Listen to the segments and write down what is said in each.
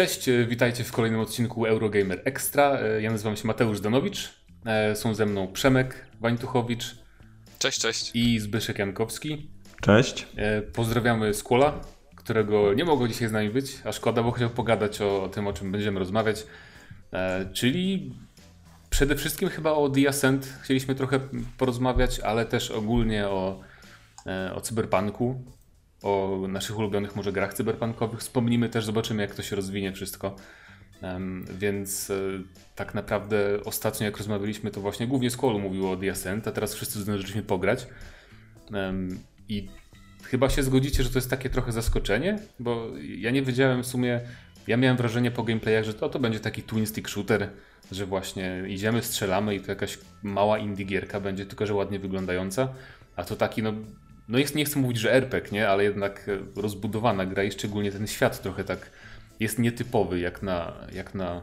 Cześć, e, witajcie w kolejnym odcinku Eurogamer Extra. E, ja nazywam się Mateusz Danowicz. E, są ze mną Przemek Wańtuchowicz. Cześć, cześć. I Zbyszek Jankowski. Cześć. Pozdrawiamy Skłola, którego nie mogło dzisiaj z nami być, a szkoda, bo chciał pogadać o tym, o czym będziemy rozmawiać. Czyli przede wszystkim chyba o The Ascent chcieliśmy trochę porozmawiać, ale też ogólnie o, o cyberpunku o naszych ulubionych może grach cyberpunkowych. Wspomnimy też, zobaczymy jak to się rozwinie wszystko. Więc e, tak naprawdę ostatnio jak rozmawialiśmy, to właśnie głównie Skolu mówiło o The a teraz wszyscy zdążyliśmy pograć. I chyba się zgodzicie, że to jest takie trochę zaskoczenie, bo ja nie wiedziałem w sumie, ja miałem wrażenie po gameplayach, że to, to będzie taki twin stick shooter, że właśnie idziemy, strzelamy i to jakaś mała indie gierka będzie, tylko że ładnie wyglądająca, a to taki no no jest, nie chcę mówić, że RPG, nie, ale jednak e, rozbudowana gra i szczególnie ten świat trochę tak jest nietypowy jak na, jak na,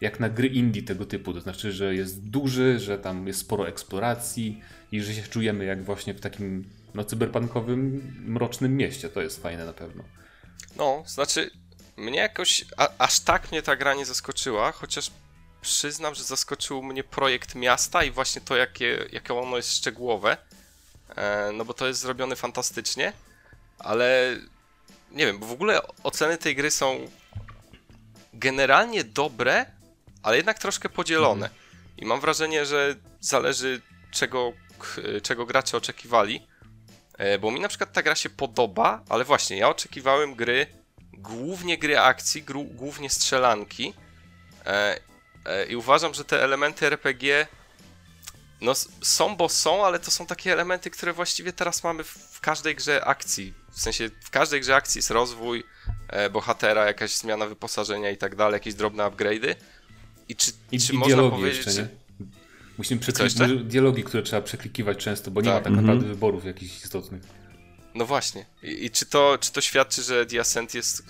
jak na gry indie tego typu. To znaczy, że jest duży, że tam jest sporo eksploracji i że się czujemy jak właśnie w takim no, cyberpunkowym, mrocznym mieście. To jest fajne na pewno. No, znaczy mnie jakoś a, aż tak mnie ta gra nie zaskoczyła, chociaż przyznam, że zaskoczył mnie projekt miasta i właśnie to, jakie, jakie ono jest szczegółowe. E, no bo to jest zrobione fantastycznie, ale nie wiem, bo w ogóle oceny tej gry są generalnie dobre, ale jednak troszkę podzielone. Mhm. I mam wrażenie, że zależy czego, czego gracze oczekiwali. E, bo mi na przykład ta gra się podoba, ale właśnie ja oczekiwałem gry, głównie gry akcji, głównie strzelanki. E, I uważam, że te elementy RPG no są, bo są, ale to są takie elementy, które właściwie teraz mamy w każdej grze akcji. W sensie w każdej grze akcji jest rozwój e, bohatera, jakaś zmiana wyposażenia i tak dalej, jakieś drobne upgrade'y. I czy, I, czy i można powiedzieć, jeszcze, że... Musimy przeklikiwać dialogi, które trzeba przeklikiwać często, bo tak. nie ma tak mhm. naprawdę wyborów jakichś istotnych. No właśnie. I, I, czy, to, czy to świadczy, że The Ascent jest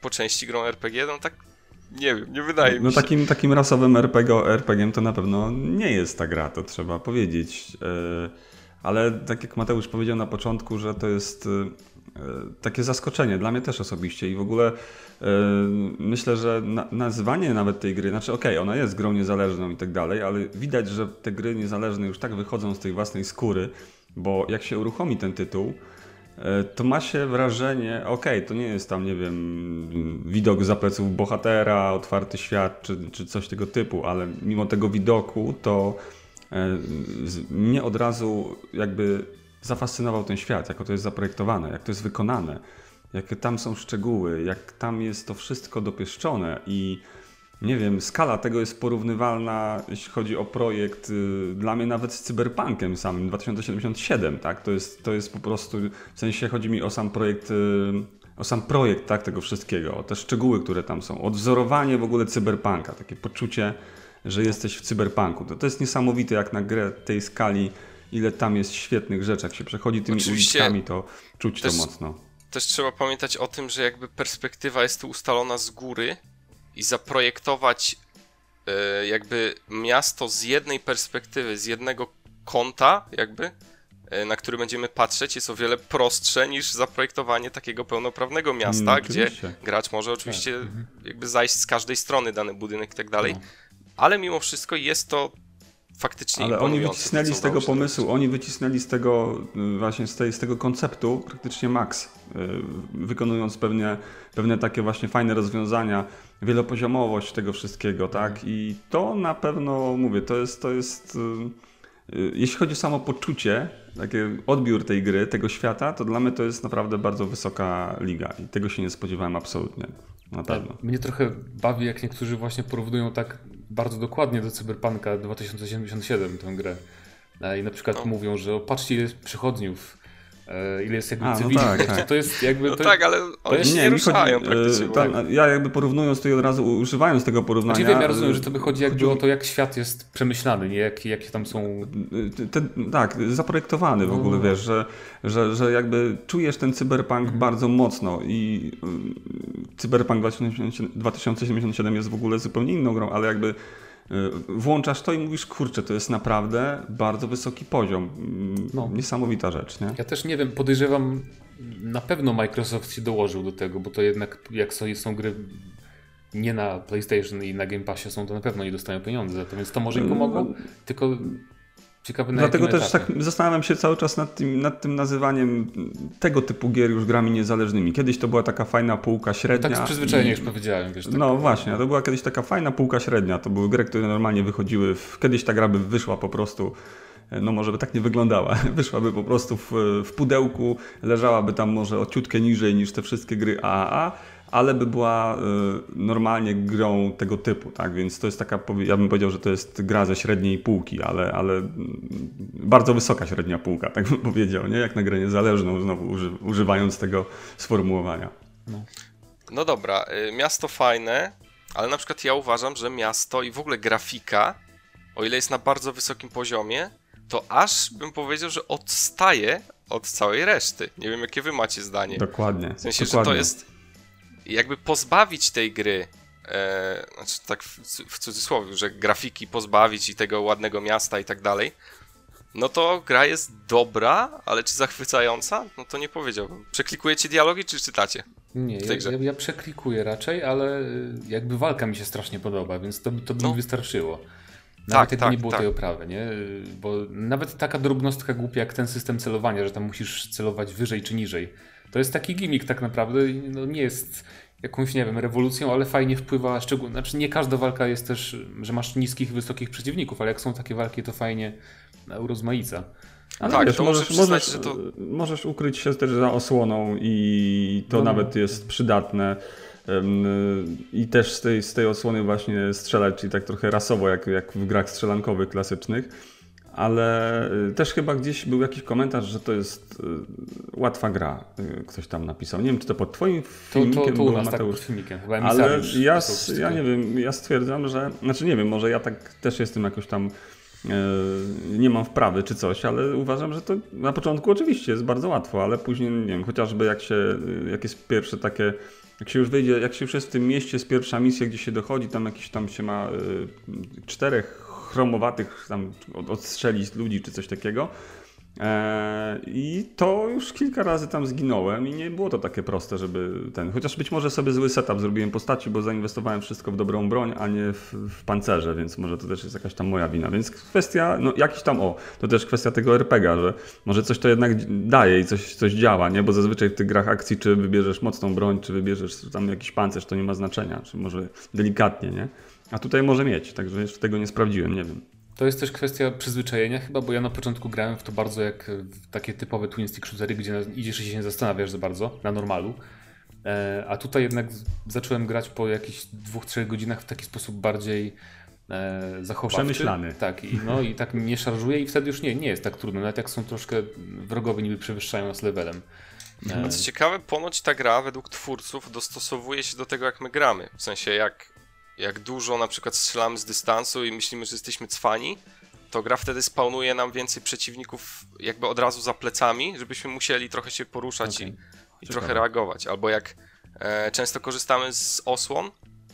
po części grą RPG? No tak nie wiem, nie wydaje no, mi no się. No takim, takim rasowym RPG, RPG to na pewno nie jest ta gra, to trzeba powiedzieć. E, ale tak jak Mateusz powiedział na początku, że to jest e, takie zaskoczenie dla mnie też osobiście i w ogóle e, myślę, że nazywanie nawet tej gry, znaczy okej, okay, ona jest grą niezależną i tak dalej, ale widać, że te gry niezależne już tak wychodzą z tej własnej skóry, bo jak się uruchomi ten tytuł, to ma się wrażenie, okej, okay, to nie jest tam, nie wiem, widok za pleców bohatera, otwarty świat czy, czy coś tego typu, ale mimo tego widoku to e, mnie od razu jakby zafascynował ten świat, jak to jest zaprojektowane, jak to jest wykonane, jakie tam są szczegóły, jak tam jest to wszystko dopieszczone i nie wiem, skala tego jest porównywalna, jeśli chodzi o projekt, y, dla mnie nawet z Cyberpunkiem samym 2077, tak? To jest, to jest po prostu, w sensie chodzi mi o sam projekt, y, o sam projekt tak, tego wszystkiego, o te szczegóły, które tam są, odwzorowanie w ogóle Cyberpunka, takie poczucie, że jesteś w Cyberpunku. To, to jest niesamowite jak na grę tej skali, ile tam jest świetnych rzeczy, jak się przechodzi tymi Oczywiście uliczkami, to czuć też, to mocno. Też trzeba pamiętać o tym, że jakby perspektywa jest tu ustalona z góry, i zaprojektować e, jakby miasto z jednej perspektywy, z jednego kąta, jakby, e, na który będziemy patrzeć, jest o wiele prostsze niż zaprojektowanie takiego pełnoprawnego miasta, no, gdzie gracz może oczywiście tak. Jakby zajść z każdej strony dany budynek i tak dalej, no. ale mimo wszystko jest to faktycznie Ale oni wycisnęli z tego pomysłu, oni wycisnęli z tego y, właśnie z, tej, z tego konceptu praktycznie max, y, wykonując pewnie, pewne takie właśnie fajne rozwiązania, wielopoziomowość tego wszystkiego, tak? I to na pewno, mówię, to jest, to jest y, jeśli chodzi o samo poczucie, taki odbiór tej gry, tego świata, to dla mnie to jest naprawdę bardzo wysoka liga i tego się nie spodziewałem absolutnie. Na pewno. Mnie trochę bawi, jak niektórzy właśnie porównują tak bardzo dokładnie do Cyberpunka 2077 tę grę. E, I na przykład no. mówią, że patrzcie ile jest przychodniów ile jest jakby A, no tak, tak. To jest jakby... No to, tak, ale oni się nie, nie ruszają chodzi, praktycznie. Ta, ja jakby porównując to i od razu używając tego porównania... Znaczy wiem, ja rozumiem, że to wychodzi jakby chodzi... o to, jak świat jest przemyślany, nie? Jak, jakie tam są... Ten, tak, zaprojektowany w ogóle, no. wiesz, że, że, że jakby czujesz ten cyberpunk mhm. bardzo mocno i cyberpunk 2077 jest w ogóle zupełnie inną grą, ale jakby włączasz to i mówisz, kurczę, to jest naprawdę bardzo wysoki poziom. Mm, no. Niesamowita rzecz, nie? Ja też nie wiem, podejrzewam, na pewno Microsoft się dołożył do tego, bo to jednak jak są, są gry nie na PlayStation i na Game Passie są, to na pewno nie dostają pieniędzy. Natomiast to może im pomogło, tylko na Dlatego też etapie. tak zastanawiam się cały czas nad tym, nad tym nazywaniem tego typu gier już grami niezależnymi. Kiedyś to była taka fajna półka średnia. Tak z przyzwyczajenia już powiedziałem, wiesz. Tak, No właśnie, to była kiedyś taka fajna półka średnia. To były gry, które normalnie wychodziły. W... Kiedyś ta gra by wyszła po prostu. No może by tak nie wyglądała. Wyszłaby po prostu w, w pudełku, leżałaby tam może o ciutkę niżej niż te wszystkie gry AAA, ale by była y, normalnie grą tego typu, tak? Więc to jest taka, ja bym powiedział, że to jest gra ze średniej półki, ale, ale mm, bardzo wysoka średnia półka, tak bym powiedział, nie? Jak na grę niezależną, znowu uży, używając tego sformułowania. No dobra, y, miasto fajne, ale na przykład ja uważam, że miasto i w ogóle grafika, o ile jest na bardzo wysokim poziomie, to aż bym powiedział, że odstaje od całej reszty. Nie wiem, jakie wy macie zdanie. Dokładnie. W sensie, dokładnie. że to jest jakby pozbawić tej gry, e, znaczy tak w, w cudzysłowie, że grafiki pozbawić i tego ładnego miasta i tak dalej, no to gra jest dobra, ale czy zachwycająca? No to nie powiedziałbym. Przeklikujecie dialogi, czy czytacie? Nie, ja, ja, ja przeklikuję raczej, ale jakby walka mi się strasznie podoba, więc to, to by No. mi wystarczyło. Nawet Tak, jakby tak, nie było tak. tej oprawy, nie? Bo nawet taka drobnostka głupia jak ten system celowania, że tam musisz celować wyżej czy niżej, to jest taki gimmick tak naprawdę, no nie jest jakąś, nie wiem, rewolucją, ale fajnie wpływa, szczególnie, znaczy nie każda walka jest też, że masz niskich, wysokich przeciwników, ale jak są takie walki, to fajnie e, urozmaica. Ale Tak, wiesz, to możesz, przyznać, możesz, że to- możesz ukryć się też za osłoną i to No, nawet jest przydatne. I też z tej, z tej osłony właśnie strzelać, czyli tak trochę rasowo, jak, jak w grach strzelankowych klasycznych. Ale y, też chyba gdzieś był jakiś komentarz, że to jest y, łatwa gra. y, Ktoś tam napisał. Nie wiem, czy to pod twoim To, filmikiem to, to u było, tak Mateusz. filmikiem, chyba Ale ja, ja nie wiem, ja stwierdzam, że. Znaczy nie wiem, może ja tak też jestem jakoś tam. nie mam wprawy czy coś, ale uważam, że to na początku oczywiście jest bardzo łatwo, ale później nie wiem, chociażby jak się, jak jest pierwsze takie. Jak się już wyjdzie, jak się już jest w tym mieście, jest pierwsza misja, gdzie się dochodzi, tam jakiś tam się ma e, czterech chromowatych tam od- odstrzelić ludzi czy coś takiego. E, I to już kilka razy tam zginąłem i nie było to takie proste, żeby ten. Chociaż być może sobie zły setup zrobiłem postaci, bo zainwestowałem wszystko w dobrą broń, a nie w, w pancerze, więc może to też jest jakaś tam moja wina. Więc kwestia, no jakiś tam, o, to też kwestia tego RPGa, że może coś to jednak daje i coś, coś działa, nie? Bo zazwyczaj w tych grach akcji, czy wybierzesz mocną broń, czy wybierzesz tam jakiś pancerz, to nie ma znaczenia, czy może delikatnie, nie? A tutaj może mieć, także jeszcze tego nie sprawdziłem, nie wiem. To jest też kwestia przyzwyczajenia chyba, bo ja na początku grałem w to bardzo jak w takie typowe twin stick shootery, gdzie idziesz i się nie zastanawiasz za bardzo, na normalu. E, a tutaj jednak zacząłem grać po jakichś dwóch, trzech godzinach w taki sposób bardziej e, zachowawczy. Przemyślany. Tak, i, no i tak mnie szarżuje i wtedy już nie, nie jest tak trudno, nawet jak są troszkę wrogowie niby przewyższają nas levelem. E, A co ciekawe, ponoć ta gra według twórców dostosowuje się do tego, jak my gramy. W sensie, jak, jak dużo na przykład strzelamy z dystansu i myślimy, że jesteśmy cwani, to gra wtedy spawnuje nam więcej przeciwników jakby od razu za plecami, żebyśmy musieli trochę się poruszać Okej. i, i trochę reagować. Albo jak e, często korzystamy z osłon,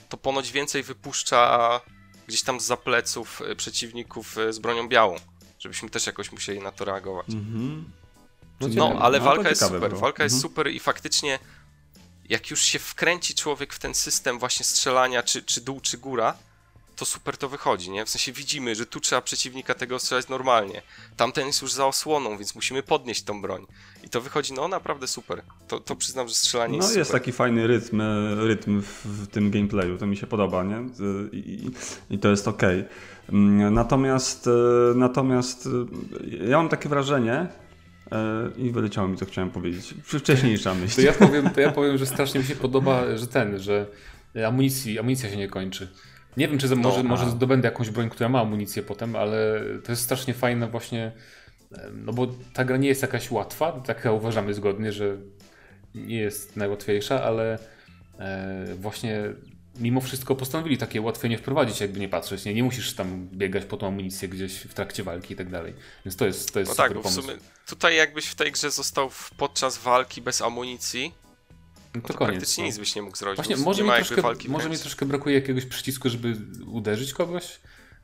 to ponoć więcej wypuszcza gdzieś tam z pleców e, przeciwników e, z bronią białą, żebyśmy też jakoś musieli na to reagować. Mhm. No, No, ciekawe. ale No, walka jest super. było. Walka jest Mhm. super i faktycznie jak już się wkręci człowiek w ten system właśnie strzelania, czy, czy dół, czy góra, to super to wychodzi, nie? W sensie widzimy, że tu trzeba przeciwnika tego strzelać normalnie. Tamten jest już za osłoną, więc musimy podnieść tą broń. I to wychodzi, no naprawdę super. To, to przyznam, że strzelanie No jest jest super. taki fajny rytm, e, rytm w, w tym gameplayu, to mi się podoba, nie? I, i, i to jest ok. Natomiast, e, natomiast e, ja mam takie wrażenie i wyleciało mi co chciałem powiedzieć. Wcześniejsza myśl. To ja, powiem, to ja powiem, że strasznie mi się podoba, że ten, że amunicji, amunicja się nie kończy. Nie wiem, czy za, może, może zdobędę jakąś broń, która ma amunicję potem, ale to jest strasznie fajne właśnie, no bo ta gra nie jest jakaś łatwa, tak uważamy zgodnie, że nie jest najłatwiejsza, ale e, właśnie mimo wszystko postanowili takie ułatwienie wprowadzić, jakby nie patrzeć. Nie, nie musisz tam biegać po tą amunicję gdzieś w trakcie walki i tak dalej. Więc to jest, to jest No super tak, bo w pomysł. sumie tutaj jakbyś w tej grze został w, podczas walki bez amunicji, no to, to koniec. praktycznie no. nic byś nie mógł zrobić. Właśnie, może, mi troszkę, walki może mi troszkę brakuje jakiegoś przycisku, żeby uderzyć kogoś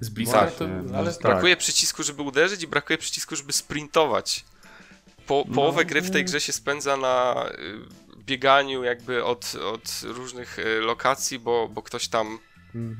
z bliska. Właśnie, to, no ale tak. Brakuje przycisku, żeby uderzyć i brakuje przycisku, żeby sprintować. Po, No. połowę gry w tej grze się spędza na y, bieganiu jakby od, od różnych e, lokacji, bo, bo ktoś tam,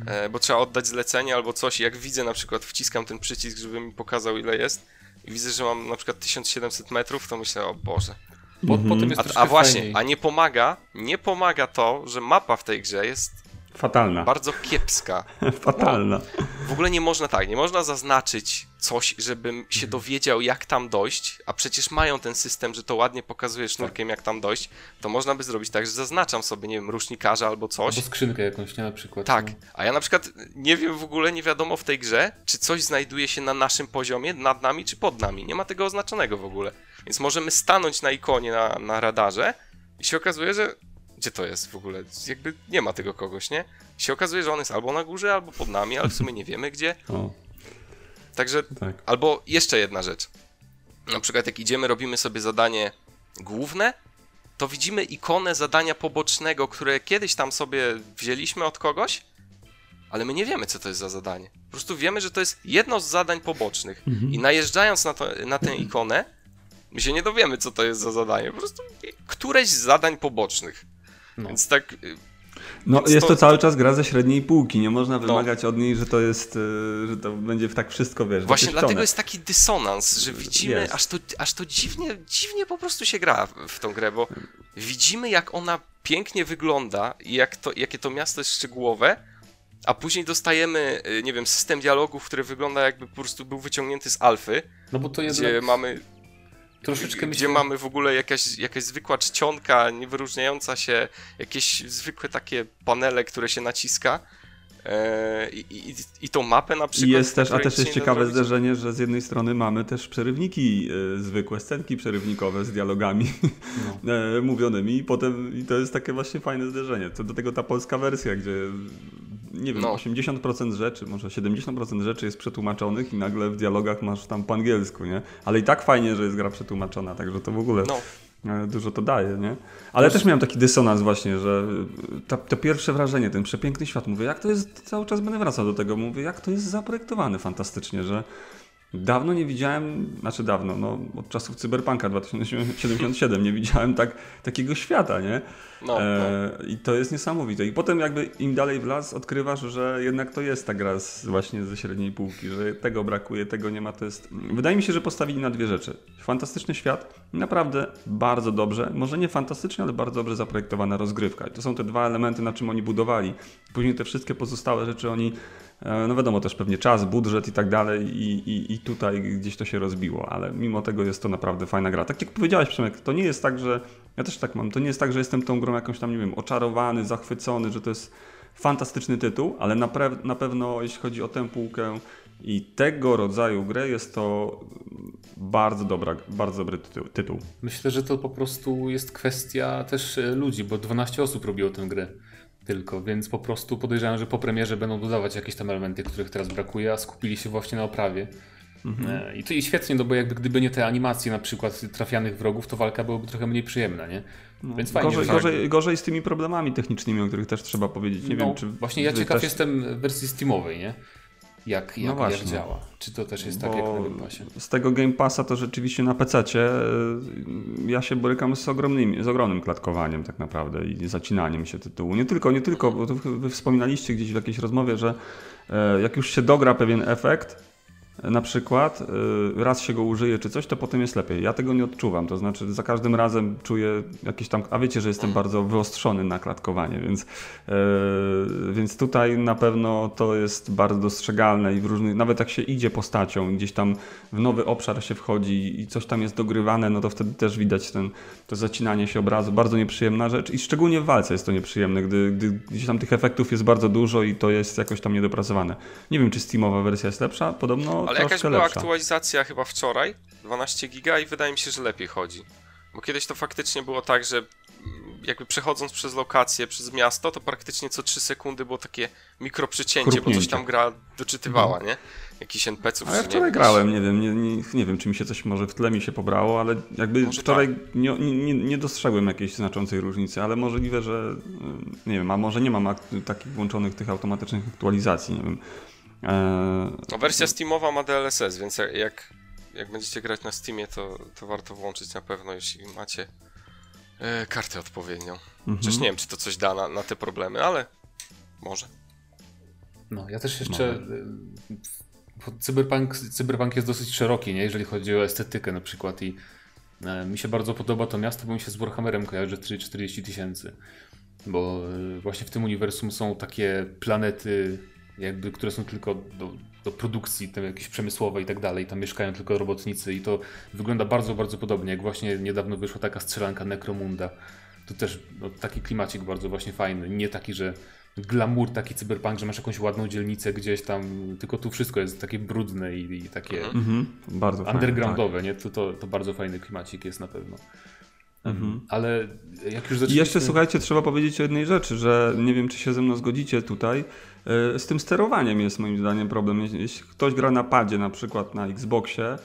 e, bo trzeba oddać zlecenie albo coś i jak widzę na przykład wciskam ten przycisk, żeby mi pokazał ile jest i widzę, że mam na przykład 1700 metrów, to myślę, o Boże. Bo, Potem jest A, a właśnie, fajniej. a nie pomaga, nie pomaga to, że mapa w tej grze jest Fatalna. bardzo kiepska. Fatalna. W ogóle nie można tak, nie można zaznaczyć coś, żebym się Mhm. dowiedział, jak tam dojść, a przecież mają ten system, że to ładnie pokazuje sznurkiem, jak tam dojść, to można by zrobić tak, że zaznaczam sobie, nie wiem, rusznikarza albo coś. Albo skrzynkę jakąś, nie na przykład. Tak, no. a ja na przykład nie wiem w ogóle, nie wiadomo w tej grze, czy coś znajduje się na naszym poziomie, nad nami, czy pod nami. Nie ma tego oznaczonego w ogóle. Więc możemy stanąć na ikonie na, na radarze i się okazuje, że. Gdzie to jest w ogóle? Jakby nie ma tego kogoś, nie? I się okazuje, że on jest albo na górze, albo pod nami, ale w sumie nie wiemy gdzie. O, Także tak. Albo jeszcze jedna rzecz. Na przykład jak idziemy, robimy sobie zadanie główne, to widzimy ikonę zadania pobocznego, które kiedyś tam sobie wzięliśmy od kogoś, ale my nie wiemy, co to jest za zadanie. Po prostu wiemy, że to jest jedno z zadań pobocznych. I najeżdżając na, to, na tę ikonę, my się nie dowiemy, co to jest za zadanie. Po prostu któreś z zadań pobocznych. No. Więc tak. y, No, Więc jest to- to cały czas gra ze średniej półki. Nie można wymagać od niej, że to jest, y, że to będzie w tak wszystko, wiesz, Właśnie dlatego jest taki dysonans, że widzimy, Jest. aż to, aż to dziwnie, dziwnie po prostu się gra w- tą grę, bo widzimy jak ona pięknie wygląda i jak to, jakie to miasto jest szczegółowe, a później dostajemy, y, nie wiem, system dialogów, który wygląda jakby po prostu był wyciągnięty z alfy, no bo to gdzie jednak mamy, troszeczkę gdzie myślę, mamy w ogóle jakaś, jakaś zwykła czcionka, niewyróżniająca się, jakieś zwykłe takie panele, które się naciska. e, I, i, I tą mapę na przykład. I jest też, a też jest nie ciekawe zrobić. zderzenie, że z jednej strony mamy też przerywniki y, zwykłe, scenki przerywnikowe z dialogami No. e, mówionymi i potem i to jest takie właśnie fajne zderzenie. To do tego ta polska wersja, gdzie nie wiem, No. 80% rzeczy, może 70% rzeczy jest przetłumaczonych i nagle w dialogach masz tam po angielsku, nie? Ale i tak fajnie, że jest gra przetłumaczona, także to w ogóle No. e, dużo to daje, nie? Ale też miałem taki dysonans właśnie, że ta, to pierwsze wrażenie, ten przepiękny świat, mówię, jak to jest, cały czas będę wracał do tego, mówię, jak to jest zaprojektowane fantastycznie, że dawno nie widziałem, znaczy dawno, no od czasów Cyberpunka 2077 nie widziałem tak, takiego świata, nie? No, no. E, I to jest niesamowite. I potem jakby im dalej w las odkrywasz, że jednak to jest ta gra z, właśnie ze średniej półki, że tego brakuje, tego nie ma. To jest... Wydaje mi się, że postawili na dwie rzeczy. Fantastyczny świat, naprawdę bardzo dobrze, może nie fantastycznie, ale bardzo dobrze zaprojektowana rozgrywka. I to są te dwa elementy, na czym oni budowali. Później te wszystkie pozostałe rzeczy oni, no wiadomo też pewnie czas, budżet i tak dalej i, i, i tutaj gdzieś to się rozbiło, ale mimo tego jest to naprawdę fajna gra. Tak jak powiedziałeś Przemek, to nie jest tak, że ja też tak mam, to nie jest tak, że jestem tą grą jakąś tam, nie wiem, oczarowany, zachwycony, że to jest fantastyczny tytuł, ale na, na pewno jeśli chodzi o tę półkę i tego rodzaju grę jest to bardzo dobra, bardzo dobry tytuł. tytuł. myślę, że to po prostu jest kwestia też e, ludzi, bo 12 osób robiło tę grę tylko, więc po prostu podejrzewam, że po premierze będą dodawać jakieś tam elementy, których teraz brakuje, a skupili się właśnie na oprawie. E, I to i świetnie, no bo jakby gdyby nie te animacje na przykład trafianych wrogów, to walka byłaby trochę mniej przyjemna, nie? Więc fajnie, Gorzej, że gorzej, gorzej z tymi problemami technicznymi, o których też trzeba powiedzieć. Nie no, wiem, czy Właśnie ja ciekaw też- jestem wersji Steamowej, nie? Jak, jak, jak właśnie. działa. Czy to też jest tak jak na Game Passie? z tego Game Passa to rzeczywiście na PC ja się borykam z, ogromnymi, z ogromnym klatkowaniem tak naprawdę i zacinaniem się tytułu. Nie tylko, nie tylko, bo to wy wspominaliście gdzieś w jakiejś rozmowie, że e, jak już się dogra pewien efekt, e, na przykład e, raz się go użyje czy coś, to potem jest lepiej. Ja tego nie odczuwam, to znaczy za każdym razem czuję jakieś tam, a wiecie, że jestem bardzo wyostrzony na klatkowanie, więc, e, więc tutaj na pewno to jest bardzo dostrzegalne i w różnych, nawet jak się idzie postacią, gdzieś tam w nowy obszar się wchodzi i coś tam jest dogrywane, no to wtedy też widać ten, to zacinanie się obrazu, bardzo nieprzyjemna rzecz i szczególnie w walce jest to nieprzyjemne, gdy, gdy gdzieś tam tych efektów jest bardzo dużo i to jest jakoś tam niedopracowane. Nie wiem, czy Steamowa wersja jest lepsza, podobno Ale jakaś była lepsza. aktualizacja chyba wczoraj, 12 giga i wydaje mi się, że lepiej chodzi. Bo kiedyś to faktycznie było tak, że jakby przechodząc przez lokację, przez miasto, to praktycznie co 3 sekundy było takie mikroprzecięcie, bo coś tam gra doczytywała, nie? Jakiś NPC-ów. A ja nie wczoraj wiem, grałem, nie wiem, nie, nie, nie wiem, czy mi się coś może w tle mi się pobrało, ale jakby Może wczoraj nie, nie, nie dostrzegłem jakiejś znaczącej różnicy, ale możliwe, że nie wiem, a może nie mam ak- takich włączonych tych automatycznych aktualizacji, nie wiem. Eee, No wersja Steamowa ma DLSS, więc jak- jak, będziecie grać na Steamie, to, to warto włączyć na pewno, jeśli macie e, kartę odpowiednią. Mhm. Przecież nie wiem, czy to coś da na, na te problemy, ale może. No, ja też jeszcze. Y, cyberpunk, cyberpunk jest dosyć szeroki, nie? jeżeli chodzi o estetykę na przykład. I e, mi się bardzo podoba to miasto, bo mi się z Warhammerem kojarzy 40 tysięcy. Bo e, właśnie w tym uniwersum są takie planety, jakby, które są tylko do, do produkcji tam jakieś przemysłowej i tak dalej. Tam mieszkają tylko robotnicy i to wygląda bardzo, bardzo podobnie. Jak właśnie niedawno wyszła taka strzelanka Necromunda. To też no, taki klimacik bardzo właśnie fajny. Nie taki, że glamour taki cyberpunk, że masz jakąś ładną dzielnicę gdzieś tam, tylko tu wszystko jest takie brudne i, i takie mhm. bardzo undergroundowe, fajne, nie? To, to, to bardzo fajny klimacik jest na pewno. Mhm. Ale jak już zaczęliśmy... I jeszcze słuchajcie, trzeba powiedzieć o jednej rzeczy, że nie wiem, czy się ze mną zgodzicie tutaj. E, z tym sterowaniem jest moim zdaniem problem. Jeśli ktoś gra na padzie, na przykład na Xboxie,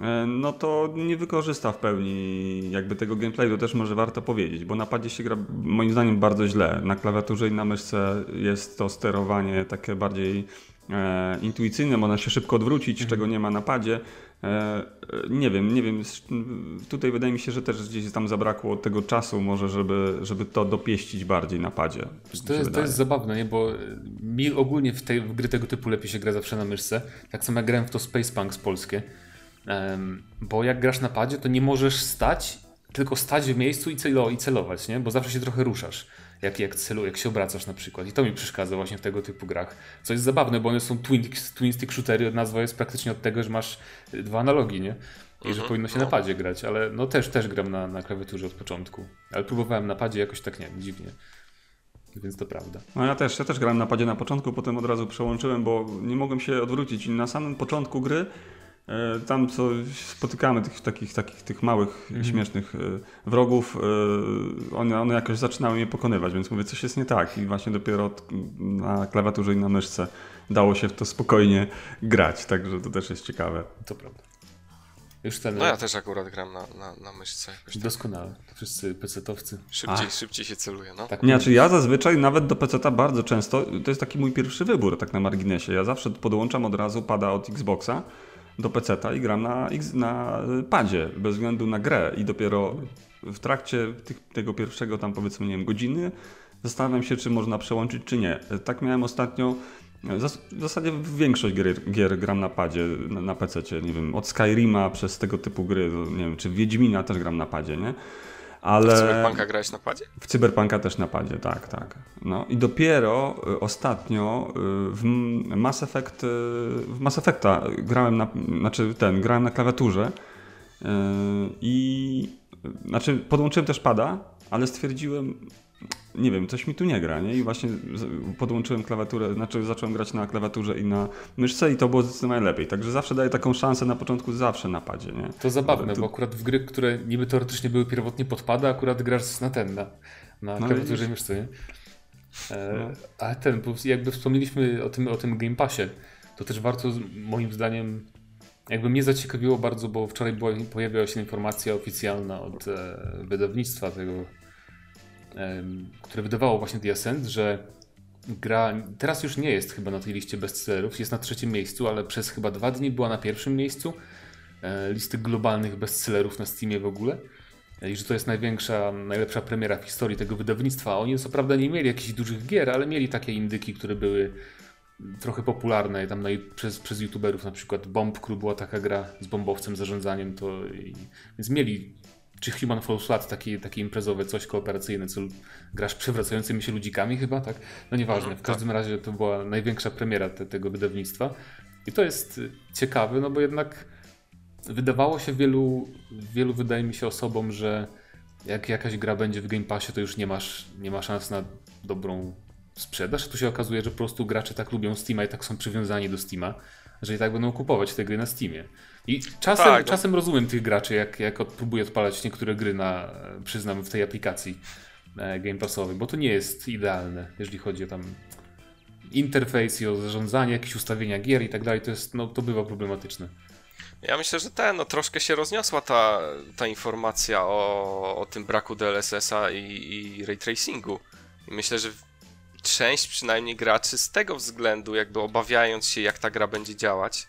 E, no to nie wykorzysta w pełni jakby tego gameplayu, to też może warto powiedzieć, bo na padzie się gra moim zdaniem bardzo źle. Na klawiaturze i na myszce jest to sterowanie takie bardziej e, intuicyjne, można się szybko odwrócić, mhm. czego nie ma na padzie. E, nie wiem, nie wiem, tutaj wydaje mi się, że też gdzieś tam zabrakło tego czasu może, żeby, żeby to dopieścić bardziej na padzie. To jest, to jest zabawne, nie? bo mi ogólnie w, tej, w gry tego typu lepiej się gra zawsze na myszce. Tak samo jak grałem w to Space Punks polskie bo jak grasz na padzie, to nie możesz stać, tylko stać w miejscu i, celo, i celować, nie? Bo zawsze się trochę ruszasz, jak, jak, celu, jak się obracasz na przykład. I to mi przeszkadza właśnie w tego typu grach. Co jest zabawne, bo one są twin, twin stick shootery, nazwa jest praktycznie od tego, że masz dwa analogi, nie? I że mhm. powinno się na padzie grać, ale no też, też gram na, na klawiaturze od początku. Ale próbowałem na padzie jakoś tak, nie dziwnie. Więc to prawda. No ja też, ja też grałem na padzie na początku, potem od razu przełączyłem, bo nie mogłem się odwrócić. I na samym początku gry tam co spotykamy tych takich, takich tych małych, mhm. śmiesznych e, wrogów, e, one, one jakoś zaczynały mnie pokonywać, więc mówię, coś jest nie tak i właśnie dopiero na klawiaturze i na myszce dało się w to spokojnie grać, także to też jest ciekawe. To prawda. Już ten... No ja też akurat gram na, na, na myszce. Jakoś tak. Doskonale. Wszyscy pecetowcy. Szybciej, szybciej się celuje, no. Tak, nie, znaczy ja zazwyczaj nawet do peceta bardzo często, to jest taki mój pierwszy wybór tak na marginesie. Ja zawsze podłączam od razu pada od Xboxa, do PC-ta i gram na, na padzie, bez względu na grę. I dopiero w trakcie tych, tego pierwszego tam powiedzmy, nie wiem, godziny zastanawiam się, czy można przełączyć, czy nie. Tak miałem ostatnio. W zasadzie większość gier, gier gram na padzie, na, na PC, nie wiem, od Skyrima przez tego typu gry, nie wiem, czy Wiedźmina też gram na padzie, nie? Ale... W Cyberpunka grałeś na padzie? W Cyberpunka też na padzie, tak, tak. No i dopiero y, ostatnio y, w Mass Effect, y, w Mass Effecta grałem na, znaczy ten, grałem na klawiaturze i znaczy podłączyłem też pada, ale stwierdziłem, nie wiem, coś mi tu nie gra, nie? I właśnie podłączyłem klawiaturę, znaczy zacząłem grać na klawiaturze i na myszce i to było zdecydowanie lepiej. Także zawsze daję taką szansę na początku, zawsze na padzie, nie? To zabawne, bo akurat w gry, które niby teoretycznie były pierwotnie podpada, akurat grasz na ten, na, na no klawiaturze i myszce, nie? E, no. Ale ten, jakby wspomnieliśmy o tym, o tym Game Passie, to też warto moim zdaniem jakby mnie zaciekawiło bardzo, bo wczoraj była, pojawiła się informacja oficjalna od e, wydawnictwa tego które wydawało właśnie The Ascent, że gra teraz już nie jest chyba na tej liście bestsellerów, jest na trzecim miejscu, ale przez chyba dwa dni była na pierwszym miejscu e, listy globalnych bestsellerów na Steamie w ogóle. I że to jest największa, najlepsza premiera w historii tego wydawnictwa. Oni co prawda nie mieli jakichś dużych gier, ale mieli takie indyki, które były trochę popularne tam na, przez, przez youtuberów, na przykład Bomb Crew była taka gra z bombowcem, zarządzaniem, to, i, więc mieli czy Human Fall Flat, takie, takie imprezowe coś kooperacyjne, co grasz przewracającymi się ludzikami chyba, tak? No nieważne, w każdym razie to była największa premiera te, tego wydawnictwa i to jest ciekawe, no bo jednak wydawało się wielu, wielu wydaje mi się osobom, że jak jakaś gra będzie w Game Passie, to już nie masz, nie ma szans na dobrą sprzedaż. Tu się okazuje, że po prostu gracze tak lubią Steama i tak są przywiązani do Steama, że i tak będą kupować te gry na Steamie. I czasem, tak, no. czasem rozumiem tych graczy, jak, jak próbuję odpalać niektóre gry na, przyznam, w tej aplikacji e, Game Passowej, bo to nie jest idealne, jeżeli chodzi o tam interfejs i o zarządzanie, jakieś ustawienia gier i tak dalej, to jest, no to bywa problematyczne. Ja myślę, że ten, no troszkę się rozniosła ta, ta informacja o, o tym braku DLSS-a i, i ray tracingu. I myślę, że część przynajmniej graczy z tego względu, jakby obawiając się, jak ta gra będzie działać,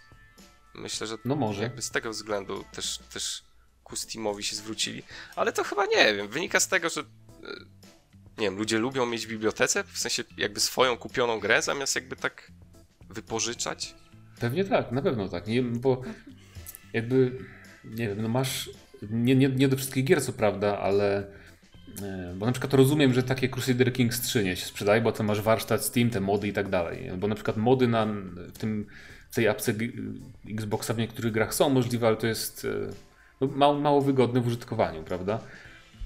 myślę, że no może. jakby z tego względu też, też ku Steamowi się zwrócili, ale to chyba nie wiem, wynika z tego, że e, nie wiem, ludzie lubią mieć w bibliotece, w sensie jakby swoją kupioną grę, zamiast jakby tak wypożyczać. Pewnie tak, na pewno tak, nie, bo jakby, nie wiem, no masz, nie, nie, nie do wszystkich gier co prawda, ale e, bo na przykład rozumiem, że takie Crusader Kings 3 nie się sprzedaje, bo to masz warsztat Steam, te mody i tak dalej. Bo na przykład mody na, w, tym, w tej apce Xboxa w niektórych grach są możliwe, ale to jest e, no, mało, mało wygodne w użytkowaniu, prawda?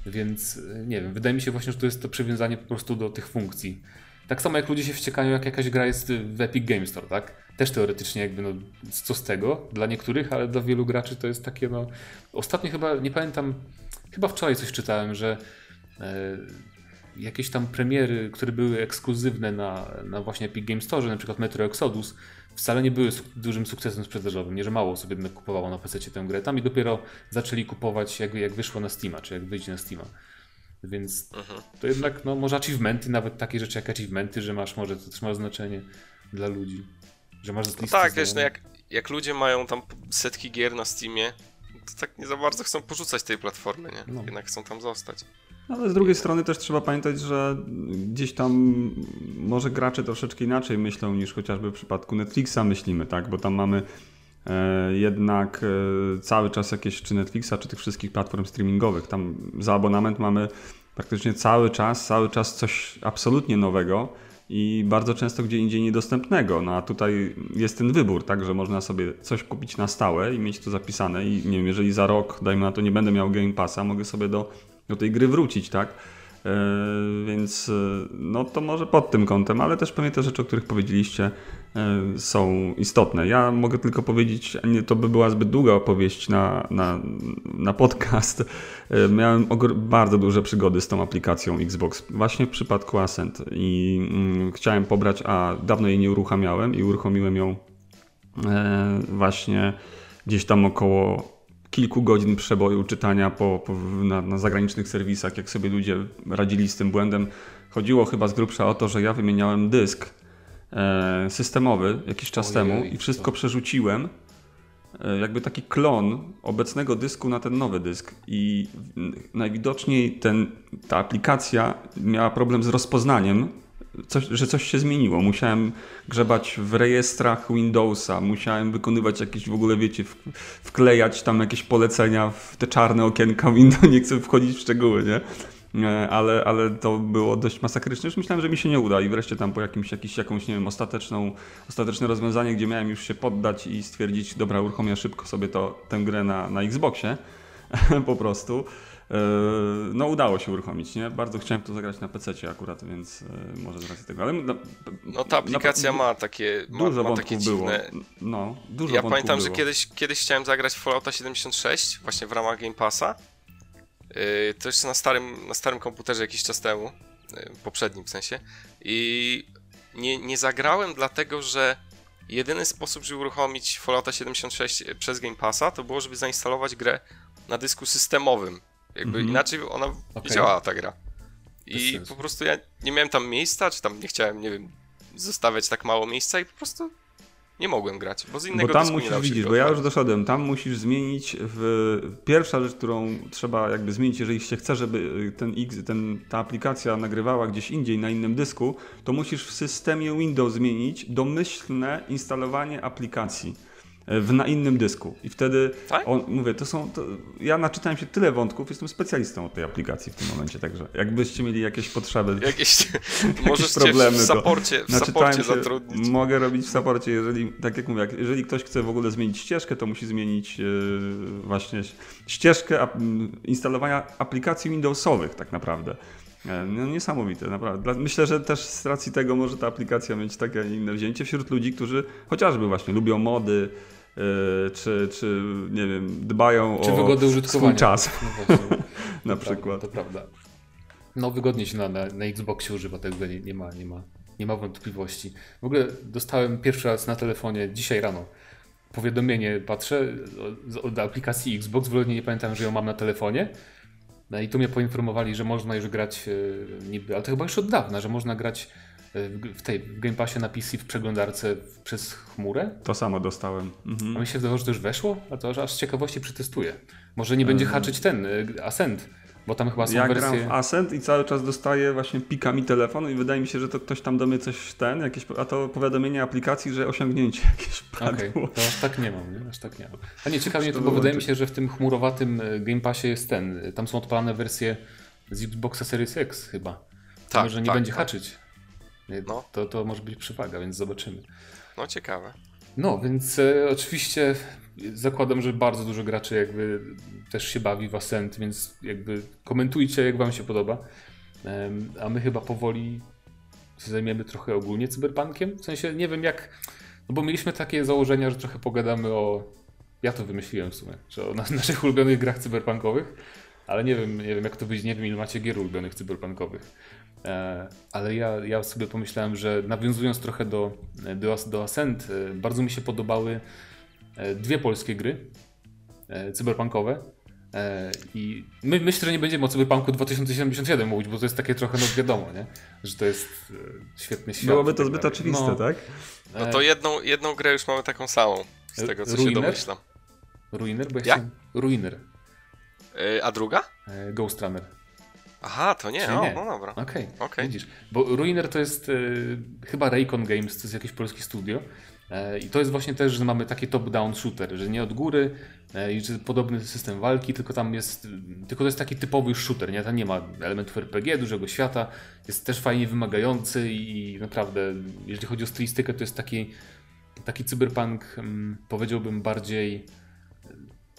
Więc e, nie wiem, wydaje mi się właśnie, że to jest to przywiązanie po prostu do tych funkcji. Tak samo jak ludzie się wściekają, jak jakaś gra jest w Epic Games Store, tak? Też teoretycznie jakby, no, co z tego dla niektórych, ale dla wielu graczy to jest takie, no... Ostatnio chyba, nie pamiętam, chyba wczoraj coś czytałem, że e, jakieś tam premiery, które były ekskluzywne na, na właśnie Epic Games Store, na przykład Metro Exodus, wcale nie były dużym sukcesem sprzedażowym, nie że mało sobie jednak kupowało na PC tę grę. Tam i dopiero zaczęli kupować jak, jak wyszło na Steama, czy jak wyjdzie na Steama. Więc mhm. to jednak, no może achievementy, nawet takie rzeczy jak achievementy, że masz, może to też ma znaczenie dla ludzi. Że masz no tak, wiesz, no jak, jak ludzie mają tam setki gier na Steamie, to tak nie za bardzo chcą porzucać tej platformy, nie? No. Jednak chcą tam zostać. Ale z drugiej strony też trzeba pamiętać, że gdzieś tam może gracze troszeczkę inaczej myślą niż chociażby w przypadku Netflixa myślimy, tak? Bo tam mamy e, jednak e, cały czas jakieś czy Netflixa, czy tych wszystkich platform streamingowych. Tam za abonament mamy praktycznie cały czas, cały czas coś absolutnie nowego i bardzo często gdzie indziej niedostępnego. No a tutaj jest ten wybór, tak, że można sobie coś kupić na stałe i mieć to zapisane i nie wiem, jeżeli za rok, dajmy na to, nie będę miał Game Passa, mogę sobie do, do tej gry wrócić, tak. E, więc e, no to może pod tym kątem, ale też pewnie te rzeczy, o których powiedzieliście, e, są istotne. Ja mogę tylko powiedzieć, nie, to by była zbyt długa opowieść na, na, na podcast. Miałem bardzo duże przygody z tą aplikacją Xbox, właśnie w przypadku Ascent i mm, chciałem pobrać, a dawno jej nie uruchamiałem i uruchomiłem ją właśnie gdzieś tam około kilku godzin przeboju czytania po, po na, na, zagranicznych serwisach, jak sobie ludzie radzili z tym błędem. Chodziło chyba z grubsza o to, że ja wymieniałem dysk e, systemowy jakiś czas Ojej, temu i wszystko to... przerzuciłem. E, jakby taki klon obecnego dysku na ten nowy dysk. I najwidoczniej ten, ta aplikacja miała problem z rozpoznaniem coś, że coś się zmieniło. Musiałem grzebać w rejestrach Windowsa, musiałem wykonywać jakieś w ogóle, wiecie, wklejać tam jakieś polecenia w te czarne okienka Windows. Nie chcę wchodzić w szczegóły, nie? E, ale, ale to było dość masakryczne. Już myślałem, że mi się nie uda i wreszcie tam po jakimś, jakiś, jakąś, nie wiem, ostateczną, ostateczne rozwiązanie, gdzie miałem już się poddać i stwierdzić, dobra, uruchomię szybko sobie to, tę grę na, na Xboxie po prostu no udało się uruchomić, nie? Bardzo chciałem to zagrać na PC akurat, więc e, może z racji tego, ale... No, no ta aplikacja na, ma takie, ma, dużo ma takie dziwne... Było. No, dużo Ja pamiętam, było. że kiedyś, kiedyś chciałem zagrać w Fallouta 76, właśnie w ramach Game Passa. E, to jeszcze na starym, na starym komputerze jakiś czas temu, poprzednim w sensie. I nie, nie zagrałem dlatego, że jedyny sposób, żeby uruchomić Fallouta 76 przez Game Passa, to było, żeby zainstalować grę na dysku systemowym. Jakby mm -hmm. inaczej ona okay. nie działała ta gra. I po prostu ja nie miałem tam miejsca, czy tam nie chciałem, nie wiem, zostawiać tak mało miejsca i po prostu nie mogłem grać, bo z innego Bo tam musisz, widzisz, bo ja już doszedłem, tam musisz zmienić w... Pierwsza rzecz, którą trzeba jakby zmienić, jeżeli się chce, żeby ten X, ten, ta aplikacja nagrywała gdzieś indziej na innym dysku, to musisz w systemie Windows zmienić domyślne instalowanie aplikacji w, na innym dysku. I wtedy, tak? on, mówię, to są, to, ja naczytałem się tyle wątków, jestem specjalistą od tej aplikacji w tym momencie, także jakbyście mieli jakieś potrzeby, jakieś, jakieś problemy, w saporcie, w saporcie zatrudnić. Mogę robić w saporcie, jeżeli, tak jak mówię, jeżeli ktoś chce w ogóle zmienić ścieżkę, to musi zmienić yy, właśnie ścieżkę instalowania aplikacji Windowsowych tak naprawdę. E, no, niesamowite, naprawdę. Myślę, że też z racji tego może ta aplikacja mieć takie inne wzięcie wśród ludzi, którzy chociażby właśnie lubią mody, yy, czy, czy nie wiem, dbają czy o swój czas. No na to przykład. Prawda, to prawda. No wygodnie się na, na, na Xboxie używa tego, nie, nie, ma, nie, ma, nie ma wątpliwości. W ogóle dostałem pierwszy raz na telefonie dzisiaj rano powiadomienie, patrzę od aplikacji Xbox, w ogóle nie pamiętam, że ją mam na telefonie no i tu mnie poinformowali, że można już grać e, niby, ale to chyba już od dawna, że można grać w, w tej w Game Passie na PC w przeglądarce przez chmurę. To samo dostałem. Mhm. A mi się wydawało, że to już weszło, a to aż z ciekawości przetestuję. Może nie będzie haczyć ten y, Ascent, bo tam chyba są Ja wersje... gram w Ascent i cały czas dostaję właśnie pika mi telefon i wydaje mi się, że to ktoś tam do mnie coś ten, jakieś, a to powiadomienie aplikacji, że osiągnięcie jakieś padło. to aż tak nie mam, nie? Aż tak nie mam. A nie, ciekawie mnie to, To bo wydaje mi się, że w tym chmurowatym y, Game Passie jest ten, tam są odpalane wersje z Xboxa Series X chyba. Tak, może nie tak, będzie tak. haczyć. No. To, to może być przewaga, więc zobaczymy. No ciekawe. No, więc e, oczywiście zakładam, że bardzo dużo graczy jakby też się bawi w Ascent, więc jakby komentujcie, jak wam się podoba. A my chyba powoli zajmiemy trochę ogólnie cyberpunkiem. W sensie nie wiem jak, no bo mieliśmy takie założenia, że trochę pogadamy o, ja to wymyśliłem w sumie, że o na- naszych ulubionych grach cyberpunkowych, ale nie wiem, nie wiem jak to być, nie wiem ile macie gier ulubionych cyberpunkowych. E, ale ja, ja sobie pomyślałem, że nawiązując trochę do, do, do Ascent, e, bardzo mi się podobały dwie polskie gry e, cyberpunkowe. E, I my, myślę, że nie będziemy o Cyberpunku 2077 mówić, bo to jest takie trochę, no wiadomo, nie? że to jest e, świetny świat. Byłoby to tak zbyt oczywiste, No, tak? No to jedną, jedną grę już mamy taką samą, z tego co się Ruiner? domyślam. Ruiner? Bo ja Jak? chciałem- Ruiner. Yy, a druga? E, Ghost Runner. Aha, to nie, o, nie. no dobra. Okej, Okej. widzisz. Bo Ruiner to jest e, chyba Raycon Games, to jest jakieś polskie studio. E, I to jest właśnie też, że mamy taki top-down shooter, że nie od góry e, i że podobny system walki, tylko tam jest, tylko to jest taki typowy shooter, nie? Tam nie ma elementów RPG, dużego świata, jest też fajnie wymagający i naprawdę, jeżeli chodzi o stylistykę, to jest taki, taki cyberpunk, mm, powiedziałbym bardziej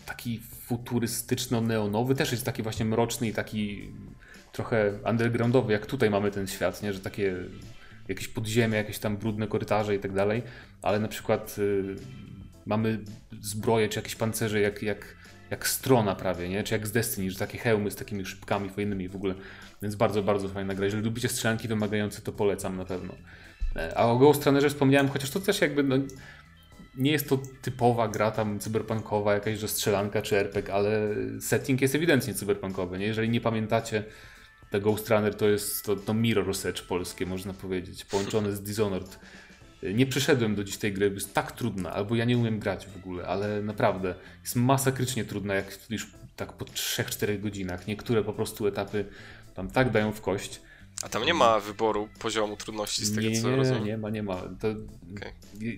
taki futurystyczno-neonowy, też jest taki właśnie mroczny i taki trochę undergroundowy, jak tutaj mamy ten świat, nie? że takie jakieś podziemia, jakieś tam brudne korytarze i tak dalej, ale na przykład y, mamy zbroje czy jakieś pancerze jak, jak, jak strona prawie, nie? czy jak z Destiny, że takie hełmy z takimi szybkami fajnymi w ogóle, więc bardzo, bardzo fajna gra. Jeżeli lubicie strzelanki wymagające, to polecam na pewno. E, A o Ghost Runnerze wspomniałem, chociaż to też jakby no, nie jest to typowa gra tam cyberpunkowa, jakaś że strzelanka czy RPG, ale setting jest ewidentnie cyberpunkowy. Nie? Jeżeli nie pamiętacie, The Ghost Runner to jest to, to Mirror Edge polskie, można powiedzieć, połączone z Dishonored. Nie przyszedłem do dziś tej gry, jest tak trudna, albo ja nie umiem grać w ogóle, ale naprawdę jest masakrycznie trudna, jak już tak po 3-4 godzinach. Niektóre po prostu etapy tam tak dają w kość. A tam nie ma wyboru poziomu trudności z tego nie, co nie, rozumiem. nie ma, nie ma. To, Okej.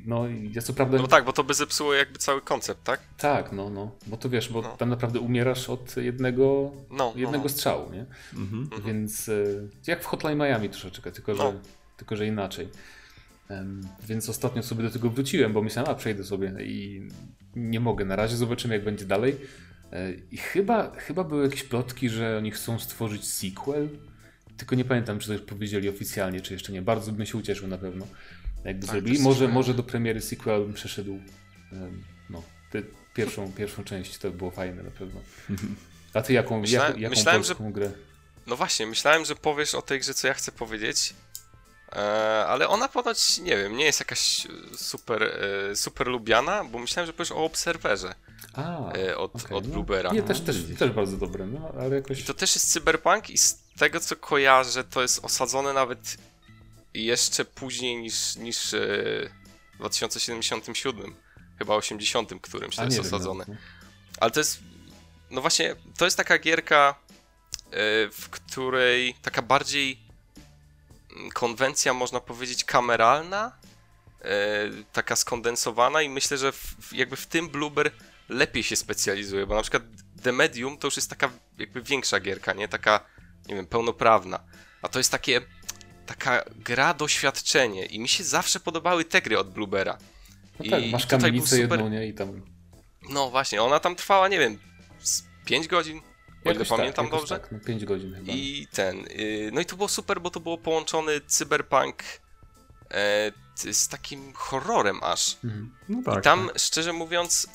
No, ja co prawda. No tak, bo to by zepsuło jakby cały koncept, tak? Tak, no, no. Bo to wiesz, bo No. tam naprawdę umierasz od jednego, No, no, jednego no. strzału, nie? Mhm. Więc e, jak w Hotline Miami troszeczkę, tylko że, No. tylko, że inaczej. Więc ostatnio sobie do tego wróciłem, bo myślałem, a przejdę sobie i nie mogę. Na razie zobaczymy, jak będzie dalej. E, I chyba, chyba były jakieś plotki, że oni chcą stworzyć sequel. Tylko nie pamiętam, czy to już powiedzieli oficjalnie, czy jeszcze nie. Bardzo bym się ucieszył na pewno, jakby Tak, zrobili. też Może, może do premiery sequel bym przeszedł no, tę pierwszą, pierwszą część, to by było fajne na pewno. A ty jaką, Myślałem- jaką, jaką myślałem, że- polską grę? No właśnie, myślałem, że powiesz o tej grze, co ja chcę powiedzieć. E, ale ona ponoć, nie wiem, nie jest jakaś e, super, e, super lubiana, bo myślałem, że powiesz o Obserwerze A, od, okej, od no. Bluebera. Nie, też, też, widzisz. też bardzo dobre, no ale jakoś... I to też jest cyberpunk i z tego co kojarzę, to jest osadzone nawet jeszcze później niż, niż e, w 2077, chyba 80, którymś to jest wiem, osadzone. no. Ale to jest, no właśnie, to jest taka gierka, e, w której taka bardziej mm, konwencja, można powiedzieć, kameralna, e, taka skondensowana i myślę, że w, jakby w tym Blueber lepiej się specjalizuje, bo na przykład The Medium to już jest taka jakby większa gierka, nie? Taka, nie wiem, pełnoprawna. A to jest takie, taka gra doświadczenie i mi się zawsze podobały te gry od Bluebera. No I- tak, i masz tutaj był kamienicę super- jedną, nie? I tam... No właśnie, ona tam trwała, nie wiem, 5 godzin, o ile jakoś pamiętam jakoś dobrze. Tak, no 5 godzin chyba. I ten. y, No i to było super, bo to było połączony cyberpunk e, z takim horrorem aż. Mhm. No tak. I tam, tak. szczerze mówiąc,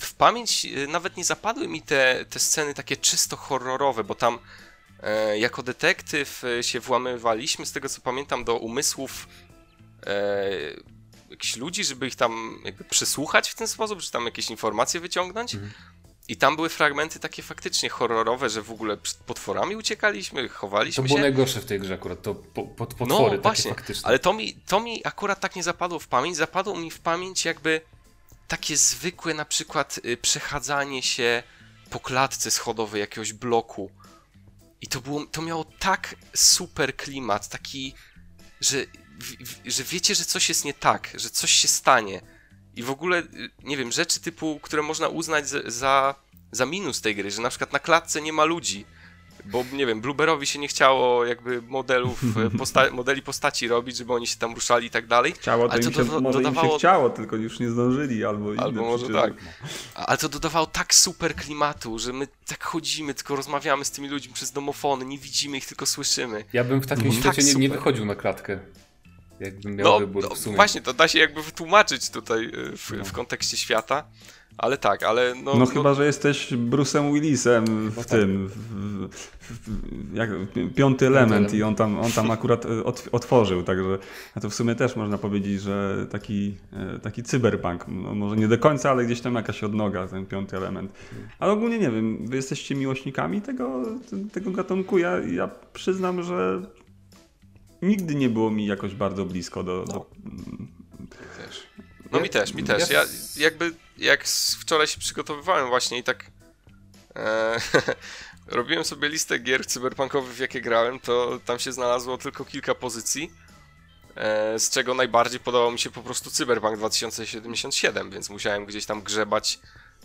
w pamięć y, nawet nie zapadły mi te, te sceny takie czysto horrorowe, bo tam e, jako detektyw e, się włamywaliśmy, z tego co pamiętam, do umysłów e, jakichś ludzi, żeby ich tam jakby przesłuchać w ten sposób, czy tam jakieś informacje wyciągnąć. Mhm. I tam były fragmenty takie faktycznie horrorowe, że w ogóle przed potworami uciekaliśmy, To chowaliśmy było się. najgorsze w tej grze akurat, to po, po, potwory No takie właśnie, faktyczne. ale to mi, to mi akurat tak nie zapadło w pamięć. Zapadło mi w pamięć jakby takie zwykłe na przykład y, przechadzanie się po klatce schodowej jakiegoś bloku. I to, było, to miało tak super klimat, taki, że, że wiecie, że coś jest nie tak, że coś się stanie. I w ogóle, y, nie wiem, rzeczy typu, które można uznać za, za minus tej gry, że na przykład na klatce nie ma ludzi. Bo nie wiem, Blueberowi się nie chciało jakby modelów, posta modeli postaci robić, żeby oni się tam ruszali i tak dalej. Chciało to Ale im to się, doda- może im dodawało- się chciało, tylko już nie zdążyli, albo inne Albo może przyczyny. tak. Ale to dodawało tak super klimatu, że my tak chodzimy, tylko rozmawiamy z tymi ludźmi przez domofony, nie widzimy ich, tylko słyszymy. Ja bym w takim Mhm. świecie Tak nie, nie wychodził na klatkę. Jakbym miał No, wybór no w sumie. właśnie, to da się jakby wytłumaczyć tutaj e, w, No. w kontekście świata, ale tak, ale no... No, chyba, że jesteś Bruce'em Willisem w tak. tym, w, w, w, jak, piąty element element. i on tam, on tam akurat e, ot, otworzył, także a to w sumie też można powiedzieć, że taki, e, taki cyberpunk, no, może nie do końca, ale gdzieś tam jakaś odnoga, ten piąty element. Ale ogólnie nie wiem, wy jesteście miłośnikami tego, tego gatunku, ja, ja przyznam, że nigdy nie było mi jakoś bardzo blisko do, do No mi Ja- też, mi też. ja- Ja jakby jak wczoraj się przygotowywałem właśnie i tak e, robiłem sobie listę gier cyberpunkowych w jakie grałem, to tam się znalazło tylko kilka pozycji, e, z czego najbardziej podobał mi się po prostu Cyberpunk 2077, więc musiałem gdzieś tam grzebać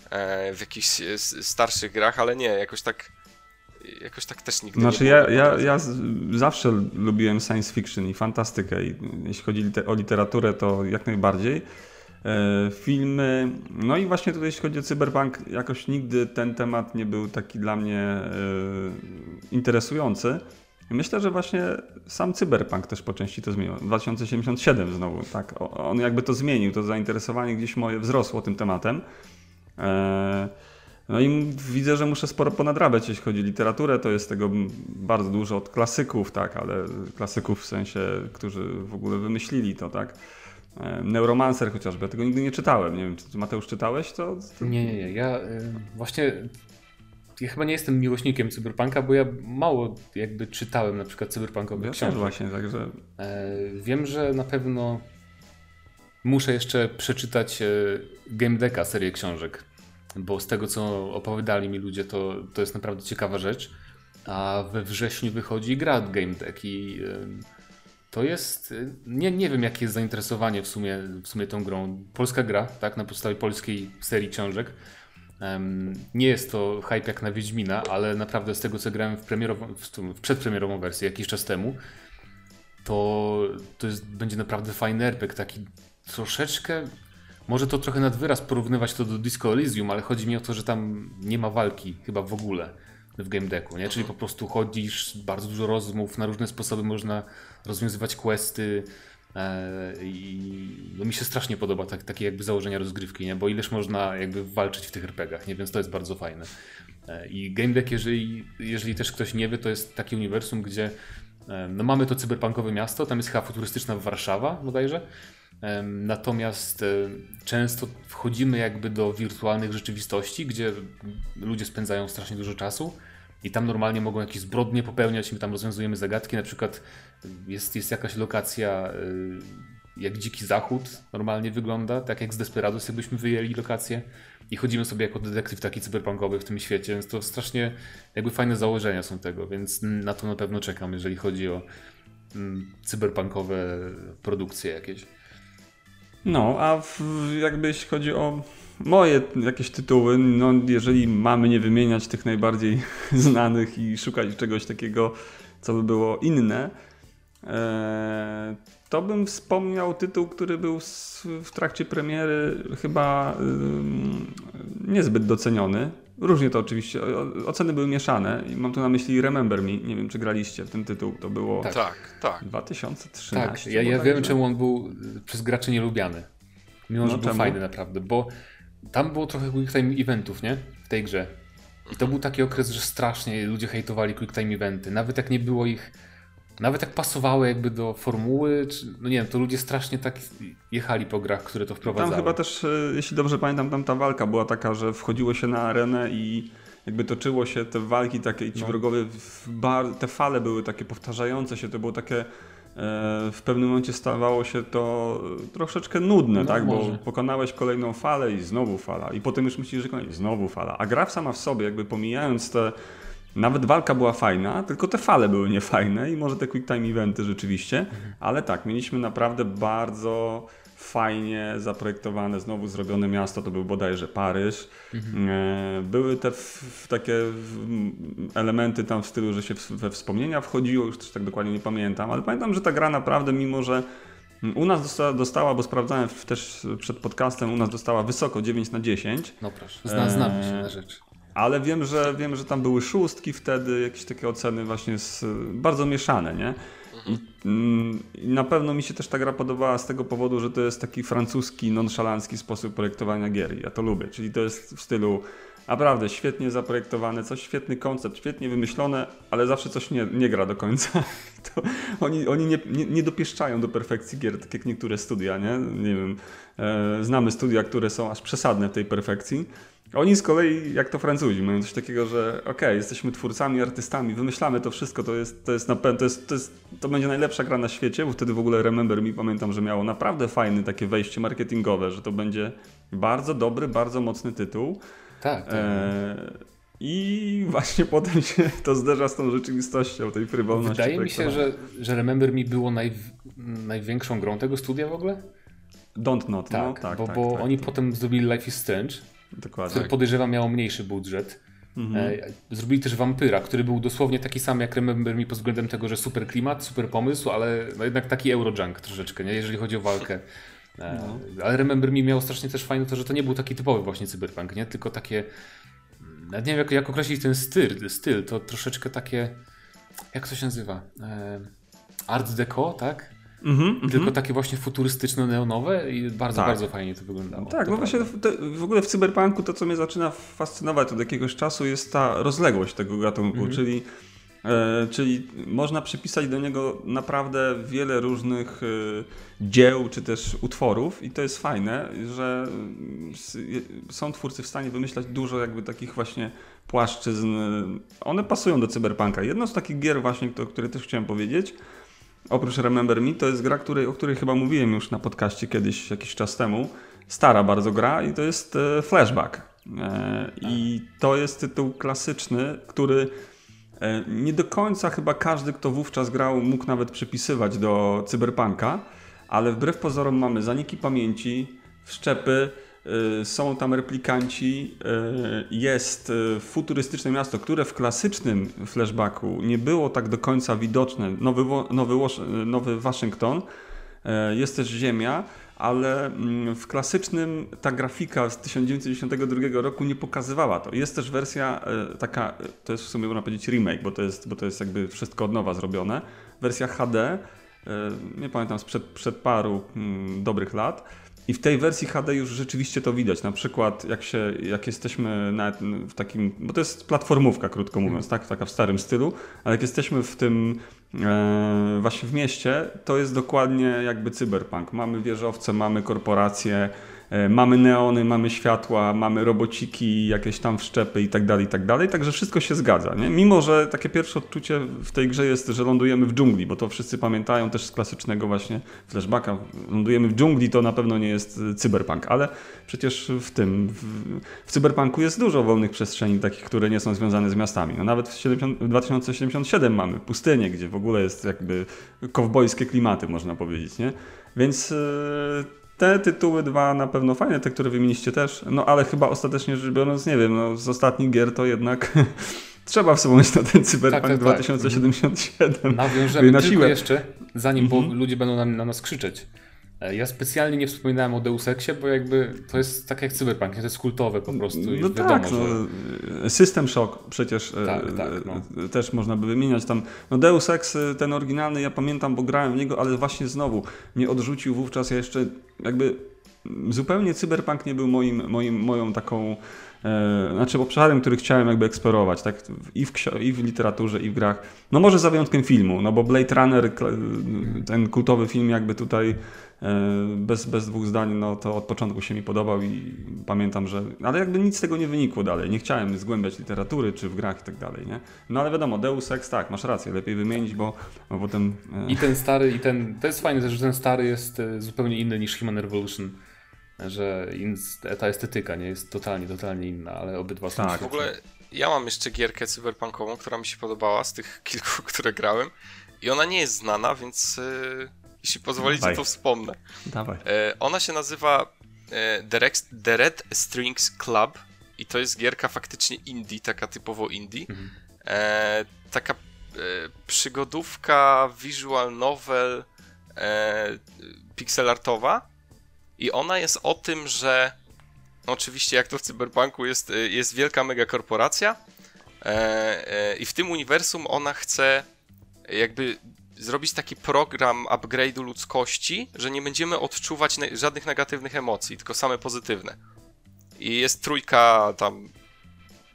e, w jakichś e, starszych grach, ale nie, jakoś tak jakoś tak też nigdy Znaczy nie ja, było. ja, ja z, zawsze lubiłem science fiction i fantastykę i jeśli chodzi o literaturę to jak najbardziej. E, filmy, no i właśnie tutaj jeśli chodzi o cyberpunk jakoś nigdy ten temat nie był taki dla mnie e, interesujący. Myślę, że właśnie sam cyberpunk też po części to zmienił. 2077 znowu, tak. On jakby to zmienił, to zainteresowanie gdzieś moje wzrosło tym tematem. E, no i widzę, że muszę sporo ponadrabiać, jeśli chodzi o literaturę, to jest tego bardzo dużo od klasyków, tak, ale klasyków w sensie, którzy w ogóle wymyślili to, tak. E, Neuromancer chociażby, ja tego nigdy nie czytałem, nie wiem, czy ty Mateusz czytałeś to? to... Nie, nie, nie. Ja y, właśnie. Ja chyba nie jestem miłośnikiem cyberpunka, bo ja mało jakby czytałem na przykład cyberpunkowych Ja książek. właśnie, także E, Wiem, że na pewno muszę jeszcze przeczytać Game Decka, serię książek, bo z tego co opowiadali mi ludzie, to, to jest naprawdę ciekawa rzecz. A we wrześniu wychodzi gra Game Deck i to jest. e, Nie, nie wiem, jakie jest zainteresowanie w sumie, w sumie tą grą. Polska gra, tak, na podstawie polskiej serii książek. Em, nie jest to hype jak na Wiedźmina, ale naprawdę z tego co grałem w, premierową, w, w przedpremierową wersję jakiś czas temu, to, to jest, będzie naprawdę fajny RPG, taki troszeczkę, może to trochę nad wyraz porównywać to do Disco Elysium, ale chodzi mi o to, że tam nie ma walki chyba w ogóle w game decku, nie? Czyli po prostu chodzisz, bardzo dużo rozmów, na różne sposoby można rozwiązywać questy e, i no mi się strasznie podoba tak, takie jakby założenia rozgrywki, nie? Bo ileż można jakby walczyć w tych RPGach, nie? Więc to jest bardzo fajne. E, I game deck, jeżeli, jeżeli też ktoś nie wie, to jest takie uniwersum, gdzie e, no mamy to cyberpunkowe miasto, tam jest chyba futurystyczna Warszawa bodajże, Natomiast często wchodzimy jakby do wirtualnych rzeczywistości, gdzie ludzie spędzają strasznie dużo czasu i tam normalnie mogą jakieś zbrodnie popełniać, my tam rozwiązujemy zagadki, na przykład jest, jest jakaś lokacja y, jak Dziki Zachód normalnie wygląda, tak jak z Desperados jakbyśmy wyjęli lokację i chodzimy sobie jako detektyw taki cyberpunkowy w tym świecie, więc to strasznie jakby fajne założenia są tego, więc na to na pewno czekam, jeżeli chodzi o mm, cyberpunkowe produkcje jakieś. No, a w, jakby jeśli chodzi o moje jakieś tytuły, no jeżeli mamy nie wymieniać tych najbardziej znanych i szukać czegoś takiego, co by było inne, to bym wspomniał tytuł, który był w trakcie premiery chyba niezbyt doceniony. Różnie to oczywiście, oceny były mieszane i mam tu na myśli Remember Me, nie wiem czy graliście w ten tytuł, to było Tak. Tak, tak. 2013. Tak, ja, ja wiem, czemu on był przez graczy nielubiany. Mimo, No że był czemu? fajny naprawdę, bo tam było trochę quick time eventów, nie? W tej grze. I to był taki okres, że strasznie ludzie hejtowali quick time eventy. Nawet jak nie było ich nawet jak pasowały jakby do formuły, czy, no nie wiem, to ludzie strasznie tak jechali po grach, które to wprowadzały. Tam chyba też, e, jeśli dobrze pamiętam, tam ta walka była taka, że wchodziło się na arenę i jakby toczyło się te walki takie i ci No. wrogowie, w bar, te fale były takie powtarzające się, to było takie e, w pewnym momencie stawało się to troszeczkę nudne, No, tak? Bo pokonałeś kolejną falę i znowu fala. I potem już myślisz, że koniec, znowu fala. A gra sama w sobie, jakby pomijając te. Nawet walka była fajna, tylko te fale były niefajne i może te quick time eventy rzeczywiście, ale tak, mieliśmy naprawdę bardzo fajnie zaprojektowane, znowu zrobione miasto, to był bodajże Paryż. E, Były te w, takie elementy tam w stylu, że się we wspomnienia wchodziło, już też tak dokładnie nie pamiętam, ale pamiętam, że ta gra naprawdę, mimo że u nas dostała, dostała bo sprawdzałem też przed podcastem, u nas dostała wysoko 9 na 10, No proszę, zna, znamy się Eee, na rzecz. Ale wiem, że wiem, że tam były szóstki wtedy, jakieś takie oceny właśnie z, bardzo mieszane, nie? I, mm, I na pewno mi się też ta gra podobała z tego powodu, że to jest taki francuski, nonszalancki sposób projektowania gier. Ja to lubię. Czyli to jest w stylu naprawdę świetnie zaprojektowane, coś świetny koncept, świetnie wymyślone, ale zawsze coś nie, nie gra do końca. To oni oni nie, nie, nie dopieszczają do perfekcji gier, tak jak niektóre studia, nie? Nie wiem, e, znamy studia, które są aż przesadne w tej perfekcji. Oni z kolei, jak to Francuzi, mają coś takiego, że okej, jesteśmy twórcami, artystami, wymyślamy to wszystko, to jest, to jest na to, jest, to, jest, to będzie najlepsza gra na świecie, bo wtedy w ogóle Remember Me pamiętam, że miało naprawdę fajne takie wejście marketingowe, że to będzie bardzo dobry, bardzo mocny tytuł. Tak, tak. E, I właśnie potem się to zderza z tą rzeczywistością, tej frywolności. Wydaje mi się, że, że Remember Me było naj, największą grą tego studia w ogóle. Don't not, Tak, no, tak, bo, tak, bo tak, oni tak, potem zrobili Life is Strange, Dokładnie. który podejrzewam miał mniejszy budżet. Mhm. E, Zrobili też Vampyra, który był dosłownie taki sam jak Remember Me pod względem tego, że super klimat, super pomysł, ale no jednak taki Eurojunk troszeczkę, nie? jeżeli chodzi o walkę. E, No. Ale Remember Me miał strasznie też fajne to, że to nie był taki typowy właśnie cyberpunk, nie? tylko takie nawet nie wiem jak, jak określić ten styl, styl, to troszeczkę takie jak to się nazywa? E, Art Deco, tak? Mhm, mhm. Tylko takie właśnie futurystyczno-neonowe i bardzo, Tak. bardzo fajnie to wyglądało. Tak, to no właśnie te, w ogóle w cyberpunku to, co mnie zaczyna fascynować od jakiegoś czasu, jest ta rozległość tego gatunku, Mhm. czyli, e, czyli można przypisać do niego naprawdę wiele różnych e, dzieł czy też utworów i to jest fajne, że s- je- są twórcy w stanie wymyślać dużo jakby takich właśnie płaszczyzn. One pasują do cyberpunka. Jedną z takich gier właśnie, o której też chciałem powiedzieć, Oprócz Remember Me, to jest gra, której, o której chyba mówiłem już na podcaście kiedyś, jakiś czas temu. Stara bardzo gra i to jest e, Flashback. E, I to jest tytuł klasyczny, który e, nie do końca chyba każdy, kto wówczas grał, mógł nawet przypisywać do cyberpunka, ale wbrew pozorom mamy zaniki pamięci, wszczepy, są tam replikanci, y, jest y, futurystyczne miasto, które w klasycznym flashbacku nie było tak do końca widoczne. Nowy, nowy, nowy Waszyngton, y, jest też Ziemia, ale mm, w klasycznym ta grafika z 1992 roku nie pokazywała to. Jest też wersja y, taka, y, to jest w sumie można powiedzieć remake, bo to jest, bo to jest jakby wszystko od nowa zrobione. Wersja HD, y, nie pamiętam, sprzed przed paru mm, dobrych lat. I w tej wersji HD już rzeczywiście to widać. Na przykład jak, się, jak jesteśmy w takim, bo to jest platformówka krótko mówiąc, tak? taka w starym stylu, ale jak jesteśmy w tym e, właśnie w mieście, to jest dokładnie jakby cyberpunk. Mamy wieżowce, mamy korporacje, mamy neony, mamy światła, mamy robociki, jakieś tam wszczepy i tak dalej, i tak dalej. Także wszystko się zgadza. Nie? Mimo, że takie pierwsze odczucie w tej grze jest, że lądujemy w dżungli, bo to wszyscy pamiętają też z klasycznego właśnie flashbacka. Lądujemy w dżungli, to na pewno nie jest e, cyberpunk, ale przecież w tym, w, w cyberpunku jest dużo wolnych przestrzeni takich, które nie są związane z miastami. No nawet w, 70, w 2077 mamy pustynię, gdzie w ogóle jest jakby kowbojskie klimaty, można powiedzieć, nie? Więc e, te tytuły dwa na pewno fajne, te, które wymieniliście też, no ale chyba ostatecznie rzecz biorąc, nie wiem, no z ostatnich gier to jednak trzeba wspomnieć na ten Cyberpunk Tak, tak, tak. 2077. Nawiążemy na siłę. jeszcze, zanim bo Mhm. ludzie będą na, na nas krzyczeć. E, Ja specjalnie nie wspominałem o Deus Exie, bo jakby to jest tak jak Cyberpunk, to jest kultowe po prostu. No wiadomo, tak, że... no, System Shock przecież e, Tak, tak, no. e, też można by wymieniać tam. No Deus Ex, ten oryginalny, ja pamiętam, bo grałem w niego, ale właśnie znowu mnie odrzucił wówczas ja jeszcze jakby zupełnie Cyberpunk nie był moim, moim, moją taką znaczy obszarem, który chciałem jakby eksplorować, tak, i w, i w literaturze, i w grach. No może za wyjątkiem filmu, no bo Blade Runner, ten kultowy film jakby tutaj bez, bez dwóch zdań, no to od początku się mi podobał i pamiętam, że, ale jakby nic z tego nie wynikło dalej, nie chciałem zgłębiać literatury, czy w grach i tak dalej, nie? No ale wiadomo, Deus Ex, tak, masz rację, lepiej wymienić, bo, bo potem... E... I ten stary, i ten, to jest fajne, że ten stary jest e, zupełnie inny niż Human Revolution że ta estetyka nie jest totalnie, totalnie inna, ale obydwa są Tak, w ogóle ja mam jeszcze gierkę cyberpunkową, która mi się podobała z tych kilku, które grałem i ona nie jest znana, więc yy, jeśli pozwolicie, Dawaj. to wspomnę. Dawaj. Yy, ona się nazywa yy, The, Rex, The, Red Strings Club i to jest gierka faktycznie indie, taka typowo indie. Mhm. taka przygodówka, visual novel, pixelartowa i ona jest o tym, że no oczywiście jak to w cyberpunku jest, y, jest wielka megakorporacja e, e, i w tym uniwersum ona chce jakby zrobić taki program upgrade'u ludzkości, że nie będziemy odczuwać żadnych negatywnych emocji, tylko same pozytywne. I jest trójka tam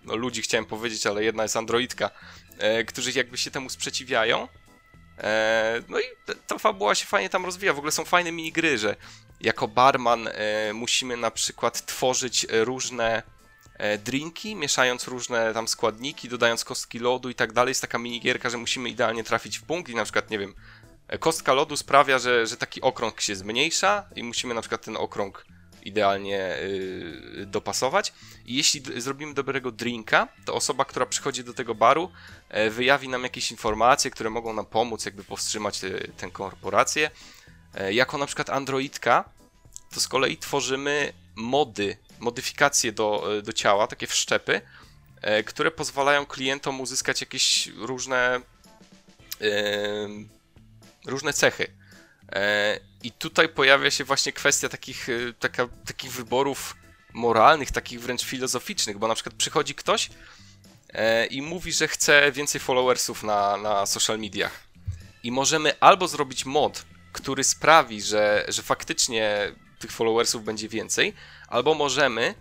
no, ludzi chciałem powiedzieć, ale jedna jest androidka, e, którzy jakby się temu sprzeciwiają. E, no i ta fabuła się fajnie tam rozwija. W ogóle są fajne minigry, że jako barman e, musimy na przykład tworzyć różne drinki, mieszając różne tam składniki, dodając kostki lodu i tak dalej. Jest taka minigierka, że musimy idealnie trafić w punkt i na przykład, nie wiem, e, kostka lodu sprawia, że, że taki okrąg się zmniejsza i musimy na przykład ten okrąg idealnie yy, dopasować. I jeśli zrobimy dobrego drinka, to osoba, która przychodzi do tego baru, yy, wyjawi nam jakieś informacje, które mogą nam pomóc, jakby powstrzymać tę korporację. E, jako na przykład Androidka, to z kolei tworzymy mody, modyfikacje do, e, do ciała, takie wszczepy, e, które pozwalają klientom uzyskać jakieś różne różne cechy. I tutaj pojawia się właśnie kwestia takich, taka, takich wyborów moralnych, takich wręcz filozoficznych, bo na przykład przychodzi ktoś i mówi, że chce więcej followersów na, na social mediach. I możemy albo zrobić mod, który sprawi, że, że faktycznie tych followersów będzie więcej, albo możemy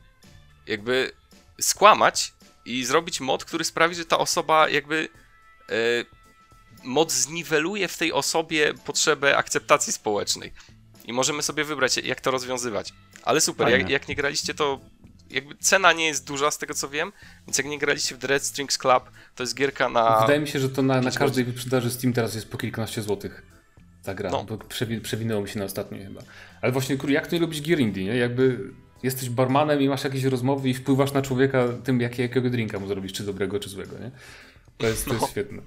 jakby skłamać i zrobić mod, który sprawi, że ta osoba jakby yy, mod zniweluje w tej osobie potrzebę akceptacji społecznej. I możemy sobie wybrać, jak to rozwiązywać. Ale super, jak, jak, nie graliście, to jakby cena nie jest duża z tego co wiem, więc jak nie graliście w The Red Strings Club, to jest gierka na. Wydaje mi się, że to na, na każdej wyprzedaży Steam teraz jest po kilkanaście złotych ta gra, no. bo przewi przewinęło mi się na ostatnie chyba. Ale właśnie, kur, jak to nie lubić gier indie, nie? Jakby jesteś barmanem i masz jakieś rozmowy i wpływasz na człowieka tym, jak, jakiego drinka mu zrobisz, czy dobrego, czy złego, nie? To jest, to jest no. świetne.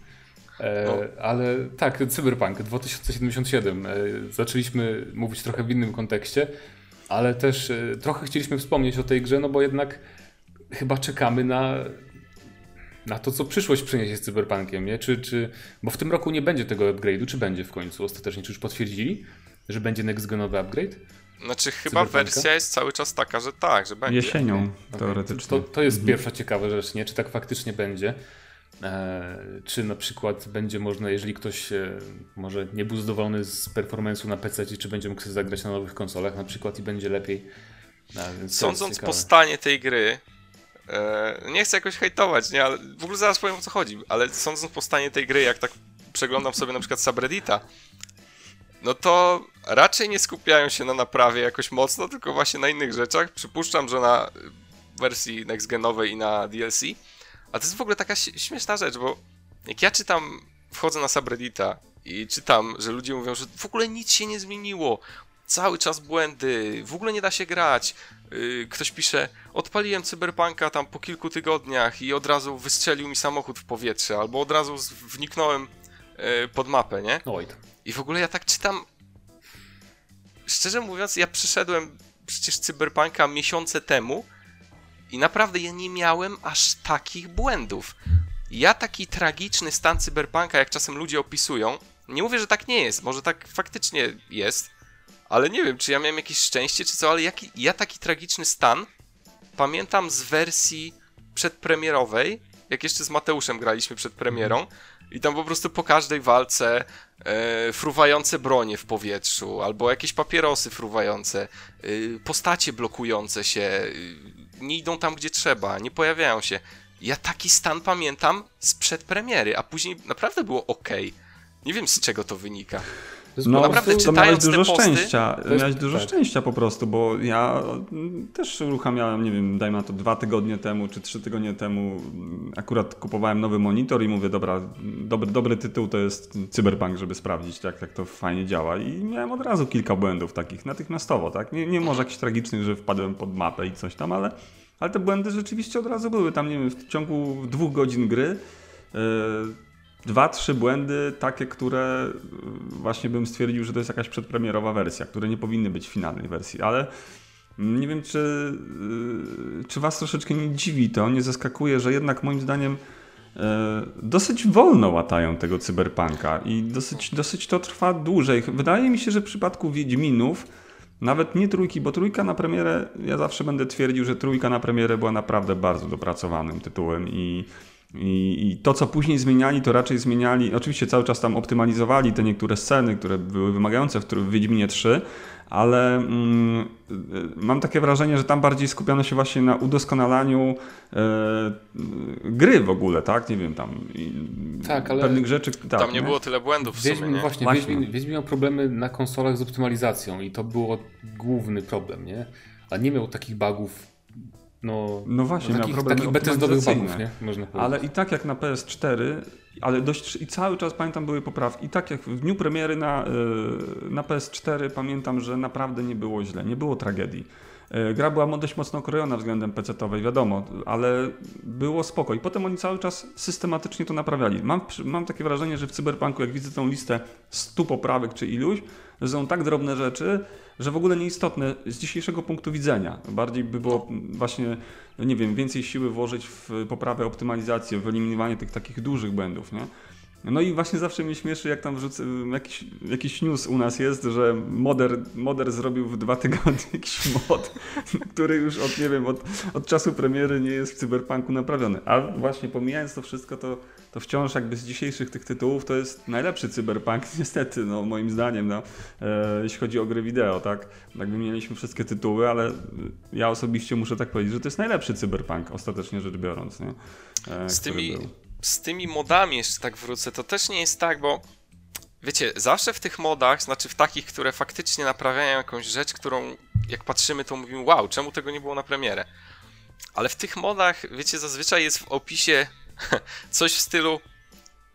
E, no. Ale tak, Cyberpunk 2077. E, zaczęliśmy mówić trochę w innym kontekście, ale też e, trochę chcieliśmy wspomnieć o tej grze, no bo jednak chyba czekamy na na to, co przyszłość przyniesie z Cyberpunkiem, nie? Czy, czy, bo w tym roku nie będzie tego upgrade'u, czy będzie w końcu ostatecznie? Czy już potwierdzili, że będzie next-genowy upgrade? Znaczy chyba wersja jest cały czas taka, że tak, że będzie. Jesienią teoretycznie. To, to jest mhm. pierwsza ciekawa rzecz, nie? Czy tak faktycznie będzie? E, czy na przykład będzie można, jeżeli ktoś e, może nie był zadowolony z performance'u na PC, czy będzie mógł sobie zagrać na nowych konsolach na przykład i będzie lepiej. E, Sądząc po stanie tej gry, E, nie chcę jakoś hejtować, nie, ale w ogóle zaraz powiem o co chodzi, ale sądząc po stanie tej gry, jak tak przeglądam sobie na przykład subreddita, no to raczej nie skupiają się na naprawie jakoś mocno, tylko właśnie na innych rzeczach. Przypuszczam, że na wersji next-genowej i na DLC. A to jest w ogóle taka śmieszna rzecz, bo jak ja czytam, wchodzę na subreddita i czytam, że ludzie mówią, że w ogóle nic się nie zmieniło, cały czas błędy, w ogóle nie da się grać. Y, ktoś pisze, odpaliłem cyberpunka tam po kilku tygodniach i od razu wystrzelił mi samochód w powietrze, albo od razu wniknąłem y, pod mapę, nie? Oj. I w ogóle ja tak czytam. Szczerze mówiąc, ja przyszedłem przecież cyberpunka miesiące temu i naprawdę ja nie miałem aż takich błędów. Ja taki tragiczny stan cyberpunka, jak czasem ludzie opisują, nie mówię, że tak nie jest, może tak faktycznie jest, ale nie wiem, czy ja miałem jakieś szczęście, czy co, ale jaki, ja taki tragiczny stan pamiętam z wersji przedpremierowej, jak jeszcze z Mateuszem graliśmy przed premierą, I tam po prostu po każdej walce e, fruwające bronie w powietrzu, albo jakieś papierosy fruwające, e, postacie blokujące się, e, nie idą tam gdzie trzeba, nie pojawiają się. Ja taki stan pamiętam sprzed premiery, a później naprawdę było ok. Nie wiem z czego to wynika. No, naprawdę to czytając miałeś dużo posty, szczęścia. jest- Miałeś dużo tak. szczęścia po prostu, bo ja mm, też uruchamiałem, nie wiem, dajmy na to dwa tygodnie temu czy trzy tygodnie temu. mm, Akurat kupowałem nowy monitor i mówię, dobra, dobry, dobry tytuł to jest Cyberpunk, żeby sprawdzić, jak, jak to fajnie działa. I miałem od razu kilka błędów takich natychmiastowo, tak? Nie, nie może jakichś tragicznych, że wpadłem pod mapę i coś tam, ale, ale te błędy rzeczywiście od razu były. Tam, nie wiem, w ciągu dwóch godzin gry. Yy, dwa, trzy błędy, takie, które y, właśnie bym stwierdził, że to jest jakaś przedpremierowa wersja, które nie powinny być w finalnej wersji, ale nie wiem, czy, y, czy was troszeczkę nie dziwi to, nie zaskakuje, że jednak moim zdaniem y, dosyć wolno łatają tego cyberpunka i dosyć, dosyć to trwa dłużej. Wydaje mi się, że w przypadku Wiedźminów nawet nie trójki, bo trójka na premierę, ja zawsze będę twierdził, że trójka na premierę była naprawdę bardzo dopracowanym tytułem i, i, i to, co później zmieniali, to raczej zmieniali, oczywiście cały czas tam optymalizowali te niektóre sceny, które były wymagające w, w Wiedźminie 3, ale mm, mam takie wrażenie, że tam bardziej skupiano się właśnie na udoskonalaniu e, gry w ogóle, tak? Nie wiem, tam i, Tak, ale pewnych rzeczy. Tak, Tam nie było tyle błędów w sumie, Wiedźmin, nie? właśnie, Właśnie. Wiedźmin, Wiedźmin miał problemy na konsolach z optymalizacją i to było główny problem, nie? A nie miał takich bugów, no, No właśnie, no, takich, problemy takich betezdowych bugów, nie? Można powiedzieć. Ale i tak jak na PS4, ale dość i cały czas pamiętam były poprawki. I tak jak w dniu premiery na, y, na PS4 pamiętam, że naprawdę nie było źle, nie było tragedii. Y, Gra była dość mocno okrojona względem PC-owej, wiadomo, ale było spoko. I potem oni cały czas systematycznie to naprawiali. Mam, mam takie wrażenie, że w Cyberpunku, jak widzę tą listę 100 poprawek czy iluś, że są tak drobne rzeczy, że w ogóle nieistotne z dzisiejszego punktu widzenia. Bardziej by było właśnie, nie wiem, więcej siły włożyć w poprawę optymalizacji, w eliminowanie tych takich dużych błędów, nie? No i właśnie zawsze mnie śmieszy, jak tam wrzucę, jakiś, jakiś news u nas jest, że Moder, Moder zrobił w dwa tygodnie jakiś mod, który już od, nie wiem, od, od czasu premiery nie jest w Cyberpunku naprawiony. A właśnie pomijając to wszystko, to, to wciąż jakby z dzisiejszych tych tytułów to jest najlepszy Cyberpunk, niestety, no moim zdaniem, no, e, jeśli chodzi o gry wideo, tak? Jakby mieliśmy wszystkie tytuły, ale ja osobiście muszę tak powiedzieć, że to jest najlepszy Cyberpunk, ostatecznie rzecz biorąc, nie? E, Z tymi, był. Z tymi modami jeszcze tak wrócę, to też nie jest tak, bo wiecie, zawsze w tych modach, znaczy w takich, które faktycznie naprawiają jakąś rzecz, którą jak patrzymy, to mówimy, wow, czemu tego nie było na premierę? Ale w tych modach, wiecie, zazwyczaj jest w opisie coś w stylu,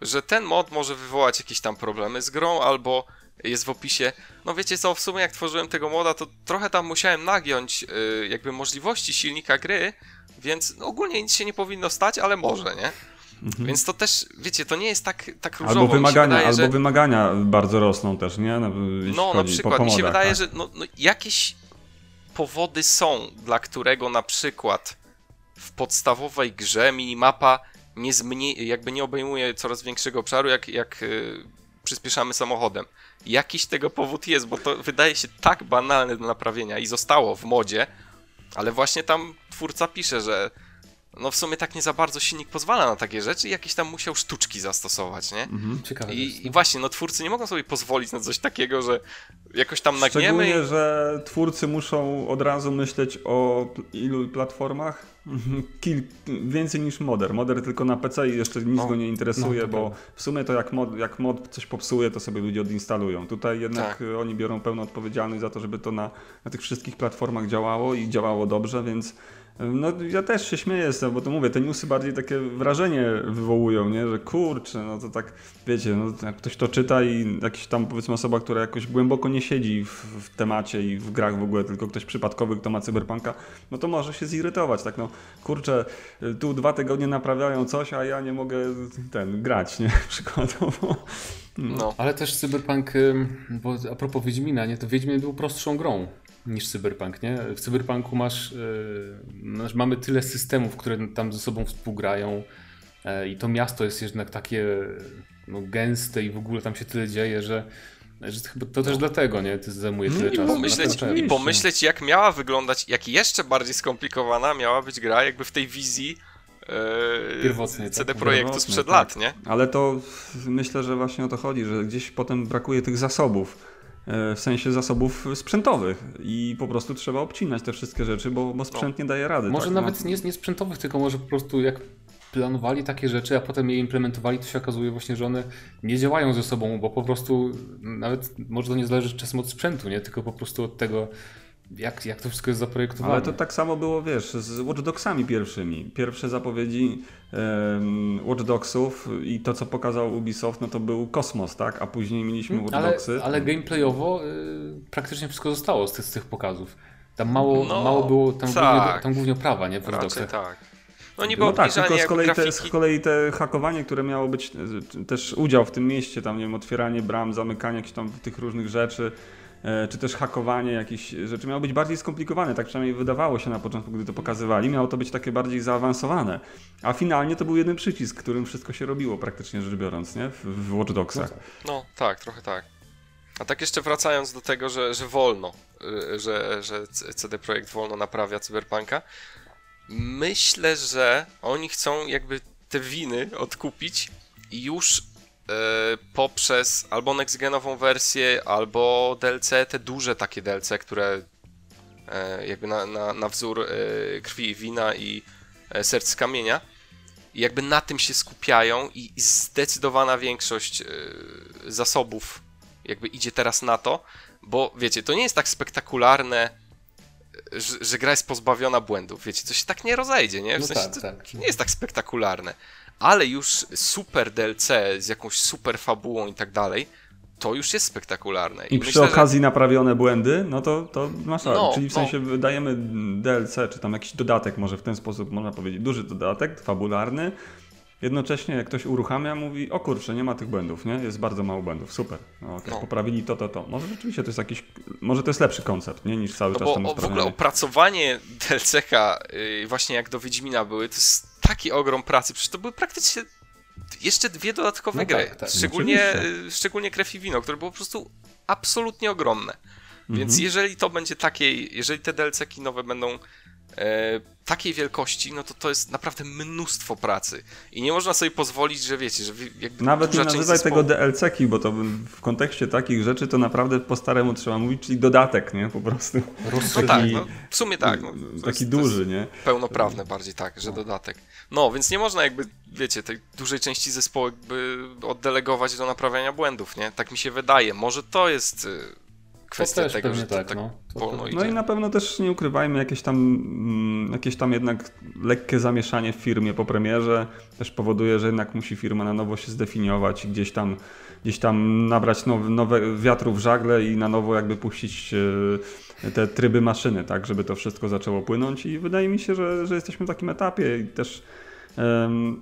że ten mod może wywołać jakieś tam problemy z grą, albo jest w opisie, no wiecie co, w sumie jak tworzyłem tego moda, to trochę tam musiałem nagiąć y, jakby możliwości silnika gry, więc ogólnie nic się nie powinno stać, ale może, nie? Więc to też, wiecie, to nie jest tak, tak różowo. Mhm. Albo wymagania, wydaje, albo że... wymagania bardzo rosną też, nie? No, No, na przykład, po mi się wydaje, tak. że no, no, jakieś powody są, dla którego na przykład w podstawowej grze minimapa nie zmniej, jakby nie obejmuje coraz większego obszaru, jak, jak yy, przyspieszamy samochodem. Jakiś tego powód jest, bo to wydaje się tak banalne do naprawienia i zostało w modzie, ale właśnie tam twórca pisze, że no w sumie tak nie za bardzo silnik pozwala na takie rzeczy i jakieś tam musiał sztuczki zastosować, nie? Mhm. Ciekawe. jest, I, no. I właśnie, no twórcy nie mogą sobie pozwolić na coś takiego, że jakoś tam nagniemy i... Szczególnie, że twórcy muszą od razu myśleć o ilu platformach? Kil, więcej niż Modder. Modder tylko na PC i jeszcze nic No, go nie interesuje, no, bo prawda. w sumie to jak mod, jak mod coś popsuje, to sobie ludzie odinstalują. Tutaj jednak Tak. oni biorą pełną odpowiedzialność za to, żeby to na, na tych wszystkich platformach działało i działało dobrze, więc no, ja też się śmieję z tego, bo to mówię, te newsy bardziej takie wrażenie wywołują, nie? że kurczę, no to tak, wiecie, no, jak ktoś to czyta i jakiś tam powiedzmy osoba, która jakoś głęboko nie siedzi w, w temacie i w grach w ogóle, tylko ktoś przypadkowy, kto ma cyberpunka, no to może się zirytować, tak no, kurczę, tu dwa tygodnie naprawiają coś, a ja nie mogę ten, grać, nie, przykładowo. No. Ale też Cyberpunk, bo a propos Wiedźmina, nie, to Wiedźmin był prostszą grą niż Cyberpunk, nie? W Cyberpunku masz, masz mamy tyle systemów, które tam ze sobą współgrają e, i to miasto jest jednak takie no, gęste i w ogóle tam się tyle dzieje, że, że to chyba to też dlatego, nie? To zajmuje tyle No i czasu. pomyśleć. I pomyśleć, jak miała wyglądać, jak jeszcze bardziej skomplikowana miała być gra, jakby w tej wizji e, Pierwotny, tak. CD Projektu Pierwotny, sprzed tak. lat, nie? Ale to myślę, że właśnie o to chodzi, że gdzieś potem brakuje tych zasobów. E, W sensie zasobów sprzętowych i po prostu trzeba obcinać te wszystkie rzeczy, bo, bo sprzęt nie daje rady. Może tak? nawet No, nie, nie sprzętowych, tylko może po prostu jak planowali takie rzeczy, a potem je implementowali, to się okazuje właśnie, że one nie działają ze sobą, bo po prostu nawet może to nie zależy czasem od sprzętu, nie? tylko po prostu od tego, jak, jak to wszystko jest zaprojektowane. Ale to tak samo było, wiesz, z Watch Dogsami pierwszymi. Pierwsze zapowiedzi em, Watch Dogsów i to, co pokazał Ubisoft, no to był kosmos, tak? A później mieliśmy Watch ale, Dogsy. ale gameplayowo y, praktycznie wszystko zostało z tych, z tych pokazów. Tam mało, No, mało było, tam, tak. głównie, tam głównie oprawa, nie? W Raczej tak. No niby No tak, tylko z kolei, te, z kolei te hakowanie, które miało być e, też udział w tym mieście, tam nie wiem, otwieranie bram, zamykanie jakichś tam tych różnych rzeczy, czy też hakowanie jakichś rzeczy miało być bardziej skomplikowane, tak przynajmniej wydawało się na początku, gdy to pokazywali, miało to być takie bardziej zaawansowane. A finalnie to był jeden przycisk, którym wszystko się robiło praktycznie rzecz biorąc, nie? W, Watch Dogsach. No tak, trochę tak. A tak jeszcze wracając do tego, że, że wolno, y, że, że CD Projekt wolno naprawia Cyberpunka, myślę, że oni chcą jakby te winy odkupić już poprzez albo next-genową wersję, albo DLC, te duże takie DLC, które e, jakby na, na, na wzór e, krwi i wina i e, serc z kamienia, i jakby na tym się skupiają i i zdecydowana większość e, zasobów jakby idzie teraz na to, bo wiecie, to nie jest tak spektakularne, e, że, że gra jest pozbawiona błędów, wiecie, to się tak nie rozejdzie, nie? W No sensie tak, to tak. nie jest tak spektakularne, ale już super DLC z jakąś super fabułą i tak dalej, to już jest spektakularne. I przy myślę, że- okazji naprawione błędy, no to, to masz rację. No, Czyli w no. sensie wydajemy DLC, czy tam jakiś dodatek, może w ten sposób można powiedzieć, duży dodatek, fabularny. Jednocześnie jak ktoś uruchamia, mówi, o kurczę, nie ma tych błędów, nie? Jest bardzo mało błędów, super. No, okej, No. Poprawili to, to, to. Może rzeczywiście to jest jakiś, może to jest lepszy koncept, nie? Niż cały No czas bo o, w ogóle opracowanie DLC-ka, yy, właśnie jak do Wiedźmina były, to jest taki ogrom pracy. Przecież to były praktycznie jeszcze dwie dodatkowe No gry. tak, tak, szczególnie, oczywiście. yy, szczególnie Krew i Wino, które było po prostu absolutnie ogromne. Więc Mhm. jeżeli to będzie takiej, jeżeli te DLC-ki nowe będą e, takiej wielkości, no to to jest naprawdę mnóstwo pracy. I nie można sobie pozwolić, że wiecie, że jakby Nawet nie nazywaj zespołu... tego DLC-ki, bo to w kontekście takich rzeczy to naprawdę po staremu trzeba mówić, czyli dodatek, nie? Po prostu. No tak, no, w sumie tak. No, Taki jest- duży, nie? pełnoprawne bardziej tak, że dodatek. No, więc nie można jakby, wiecie, tej dużej części zespołu jakby oddelegować do naprawiania błędów, nie? Tak mi się wydaje. Może to jest y, kwestia też tego, że tak, tak, no. Wolno pewnie. No idzie. i na pewno też nie ukrywajmy, jakieś tam, mm, jakieś tam jednak lekkie zamieszanie w firmie po premierze też powoduje, że jednak musi firma na nowo się zdefiniować i gdzieś tam, gdzieś tam nabrać nowe, nowe wiatru w żagle i na nowo jakby puścić e, te tryby maszyny, tak, żeby to wszystko zaczęło płynąć i wydaje mi się, że, że jesteśmy w takim etapie i też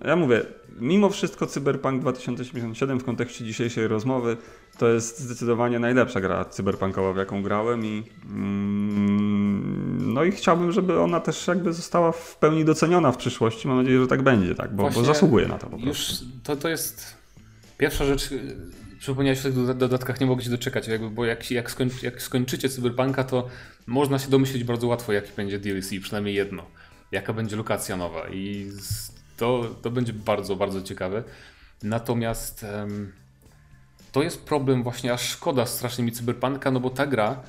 ja mówię, mimo wszystko Cyberpunk 2077 w kontekście dzisiejszej rozmowy to jest zdecydowanie najlepsza gra cyberpunkowa, w jaką grałem i mm, no i chciałbym, żeby ona też jakby została w pełni doceniona w przyszłości. Mam nadzieję, że tak będzie, tak, bo, bo zasługuje na to po prostu. Już to, to jest pierwsza rzecz. y, Przypomniałeś o tych doda- dodatkach, nie mogę się doczekać, jakby, bo jak, jak, skończy, jak skończycie Cyberpunka, to można się domyślić bardzo łatwo, jaki będzie DLC, przynajmniej jedno. Jaka będzie lokacja nowa i to, to będzie bardzo, bardzo ciekawe. Natomiast em, to jest problem właśnie, aż szkoda strasznie mi Cyberpunka, no bo ta gra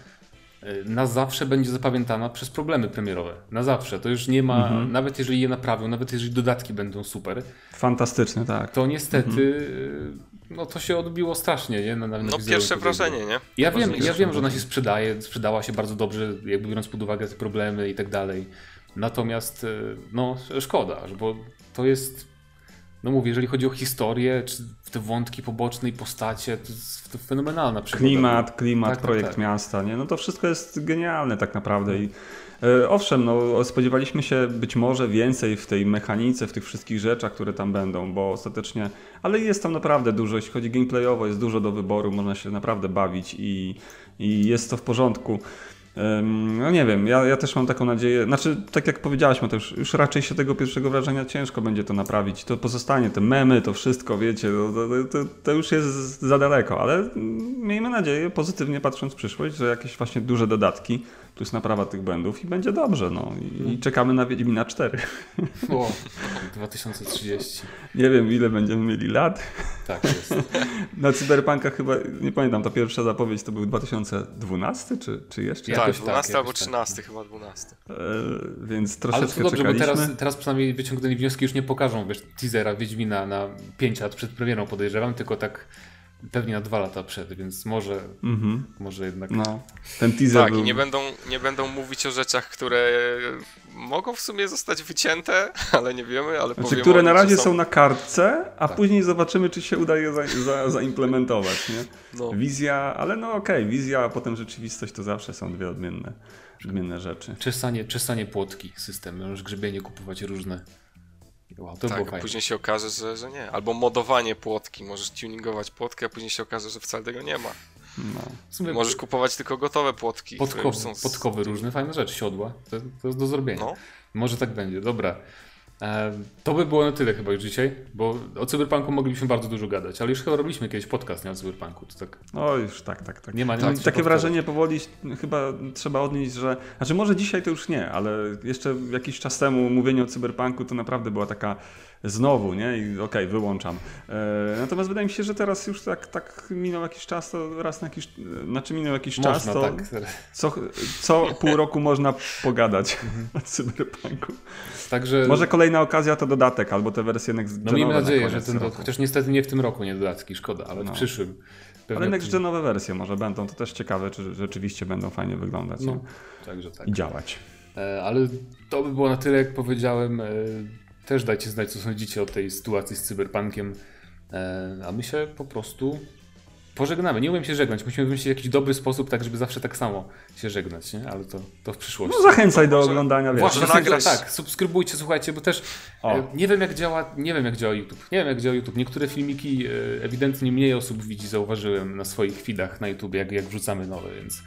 y, na zawsze będzie zapamiętana przez problemy premierowe. Na zawsze. To już nie ma, Mhm. nawet jeżeli je naprawią, nawet jeżeli dodatki będą super, Fantastyczne, tak. to niestety y, no to się odbiło strasznie, nie? Na, na, na No pierwsze wrażenie, nie? Ja wiem, ja wiem, że ona się sprzedaje, sprzedała się bardzo dobrze, jakby biorąc pod uwagę te problemy i tak dalej. Natomiast y, no szkoda, bo to jest no mówię, jeżeli chodzi o historię, czy te wątki poboczne i postacie, to jest fenomenalna przygoda. Klimat, klimat, Tak, tak, projekt tak. miasta, nie? No to wszystko jest genialne tak naprawdę i e, owszem, no spodziewaliśmy się być może więcej w tej mechanice, w tych wszystkich rzeczach, które tam będą, bo ostatecznie, ale jest tam naprawdę dużo, jeśli chodzi gameplayowo, jest dużo do wyboru, można się naprawdę bawić i, i jest to w porządku. No nie wiem, ja, ja też mam taką nadzieję, znaczy tak jak powiedziałeś Mateusz, już raczej się tego pierwszego wrażenia ciężko będzie to naprawić, to pozostanie, te memy, to wszystko, wiecie, to, to, to, to już jest za daleko, ale mm, miejmy nadzieję, pozytywnie patrząc w przyszłość, że jakieś właśnie duże dodatki, plus naprawa tych błędów i będzie dobrze, no i, i czekamy na Wiedźmina 4. O, 2030. Nie wiem ile będziemy mieli lat, Tak jest. na Cyberpunka chyba, nie pamiętam, ta pierwsza zapowiedź to był 2012 czy, czy jeszcze? Jakoś tak, tak, 12 albo jakoś tak. 13, chyba 12. E, więc Ale troszeczkę to dobrze, bo czekaliśmy. teraz, teraz przynajmniej wyciągnięte wnioski już nie pokażą, wiesz, teasera Wiedźmina na 5 lat przed premierą podejrzewam, tylko tak pewnie na 2 lata przed, więc może, Mhm. może jednak... No, ten teaser Tak, był... i nie będą, nie będą mówić o rzeczach, które mogą w sumie zostać wycięte, ale nie wiemy, ale Znaczy, które o na razie są na kartce, a Tak. później zobaczymy, czy się udaje za, za, zaimplementować, nie? No. Wizja, ale no okej, wizja, a potem rzeczywistość to zawsze są dwie odmienne, odmienne rzeczy. Czesanie, czesanie płotki system, możesz grzebienie kupować różne. Wow, to było Tak, a fajne. później się okaże, że, że nie. Albo modowanie płotki. Możesz tuningować płotkę, a później się okaże, że wcale tego nie ma. No. Możesz kupować tylko gotowe płotki. które podkowy, już są z- podkowy różne, fajne rzeczy, siodła, to, to jest do zrobienia. No. Może tak będzie, dobra. To by było na tyle chyba już dzisiaj, bo o Cyberpunku moglibyśmy bardzo dużo gadać, ale już chyba robiliśmy kiedyś podcast nie o Cyberpunku, to tak O, już tak, tak, tak. Nie ma- nie tak, ma takie wrażenie powoli chyba trzeba odnieść, że. Znaczy, może dzisiaj to już nie, ale jeszcze jakiś czas temu mówienie o cyberpunku to naprawdę była taka znowu, nie? I okej, wyłączam. E, natomiast wydaje mi się, że teraz już tak, tak minął jakiś czas, to raz na jakiś. Znaczy, minął jakiś czas, można, to tak. co, co pół roku można pogadać Mhm. o cyberpunku. Także Może kolejna okazja to dodatek, albo te wersje next no miejmy na nadzieję, że koniec ten, roku. chociaż niestety nie w tym roku, nie dodatki, szkoda, ale w No. przyszłym. pewnie Ale w next genowe wersje może będą, to też ciekawe, czy rzeczywiście będą fajnie wyglądać No, także tak. i działać. E, Ale to by było na tyle, jak powiedziałem. Też dajcie znać, co sądzicie o tej sytuacji z cyberpunkiem. E, A my się po prostu pożegnamy. Nie umiem się żegnać. Musimy wymyślić jakiś dobry sposób, tak żeby zawsze tak samo się żegnać, nie? Ale to, to w przyszłości. No zachęcaj do oglądania, wiesz. Właśnie Właśnie nagrać- Tak, subskrybujcie, słuchajcie, bo też O. e, nie wiem jak działa, nie wiem jak działa YouTube. Nie wiem jak działa YouTube. Niektóre filmiki e, ewidentnie mniej osób widzi, zauważyłem na swoich feedach na YouTube, jak, jak wrzucamy nowe, więc,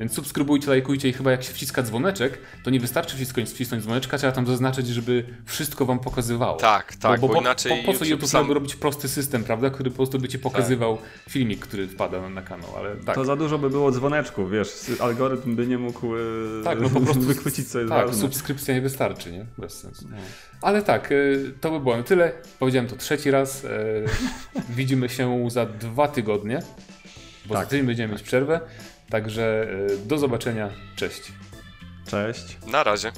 więc subskrybujcie, lajkujcie i chyba jak się wciska dzwoneczek, to nie wystarczy wcisnąć, wcisnąć dzwoneczka, trzeba tam zaznaczyć, żeby wszystko wam pokazywało. Tak, tak, bo, po, inaczej po, po co YouTube sam... robić prosty system, prawda, który po prostu by ci pokazywał filmik, który wpada na, na kanał, ale tak. To za dużo by było dzwoneczków, wiesz, algorytm by nie mógł e, Tak, no po prostu wychwycić co jest tak, ważne. subskrypcja nie wystarczy, nie? Bez sensu. Ale tak, y, to by było na tyle. Powiedziałem to trzeci raz. y, Widzimy się za dwa tygodnie, bo za Tak, tydzień będziemy mieć przerwę. Także y, do zobaczenia. Cześć. Cześć. Na razie.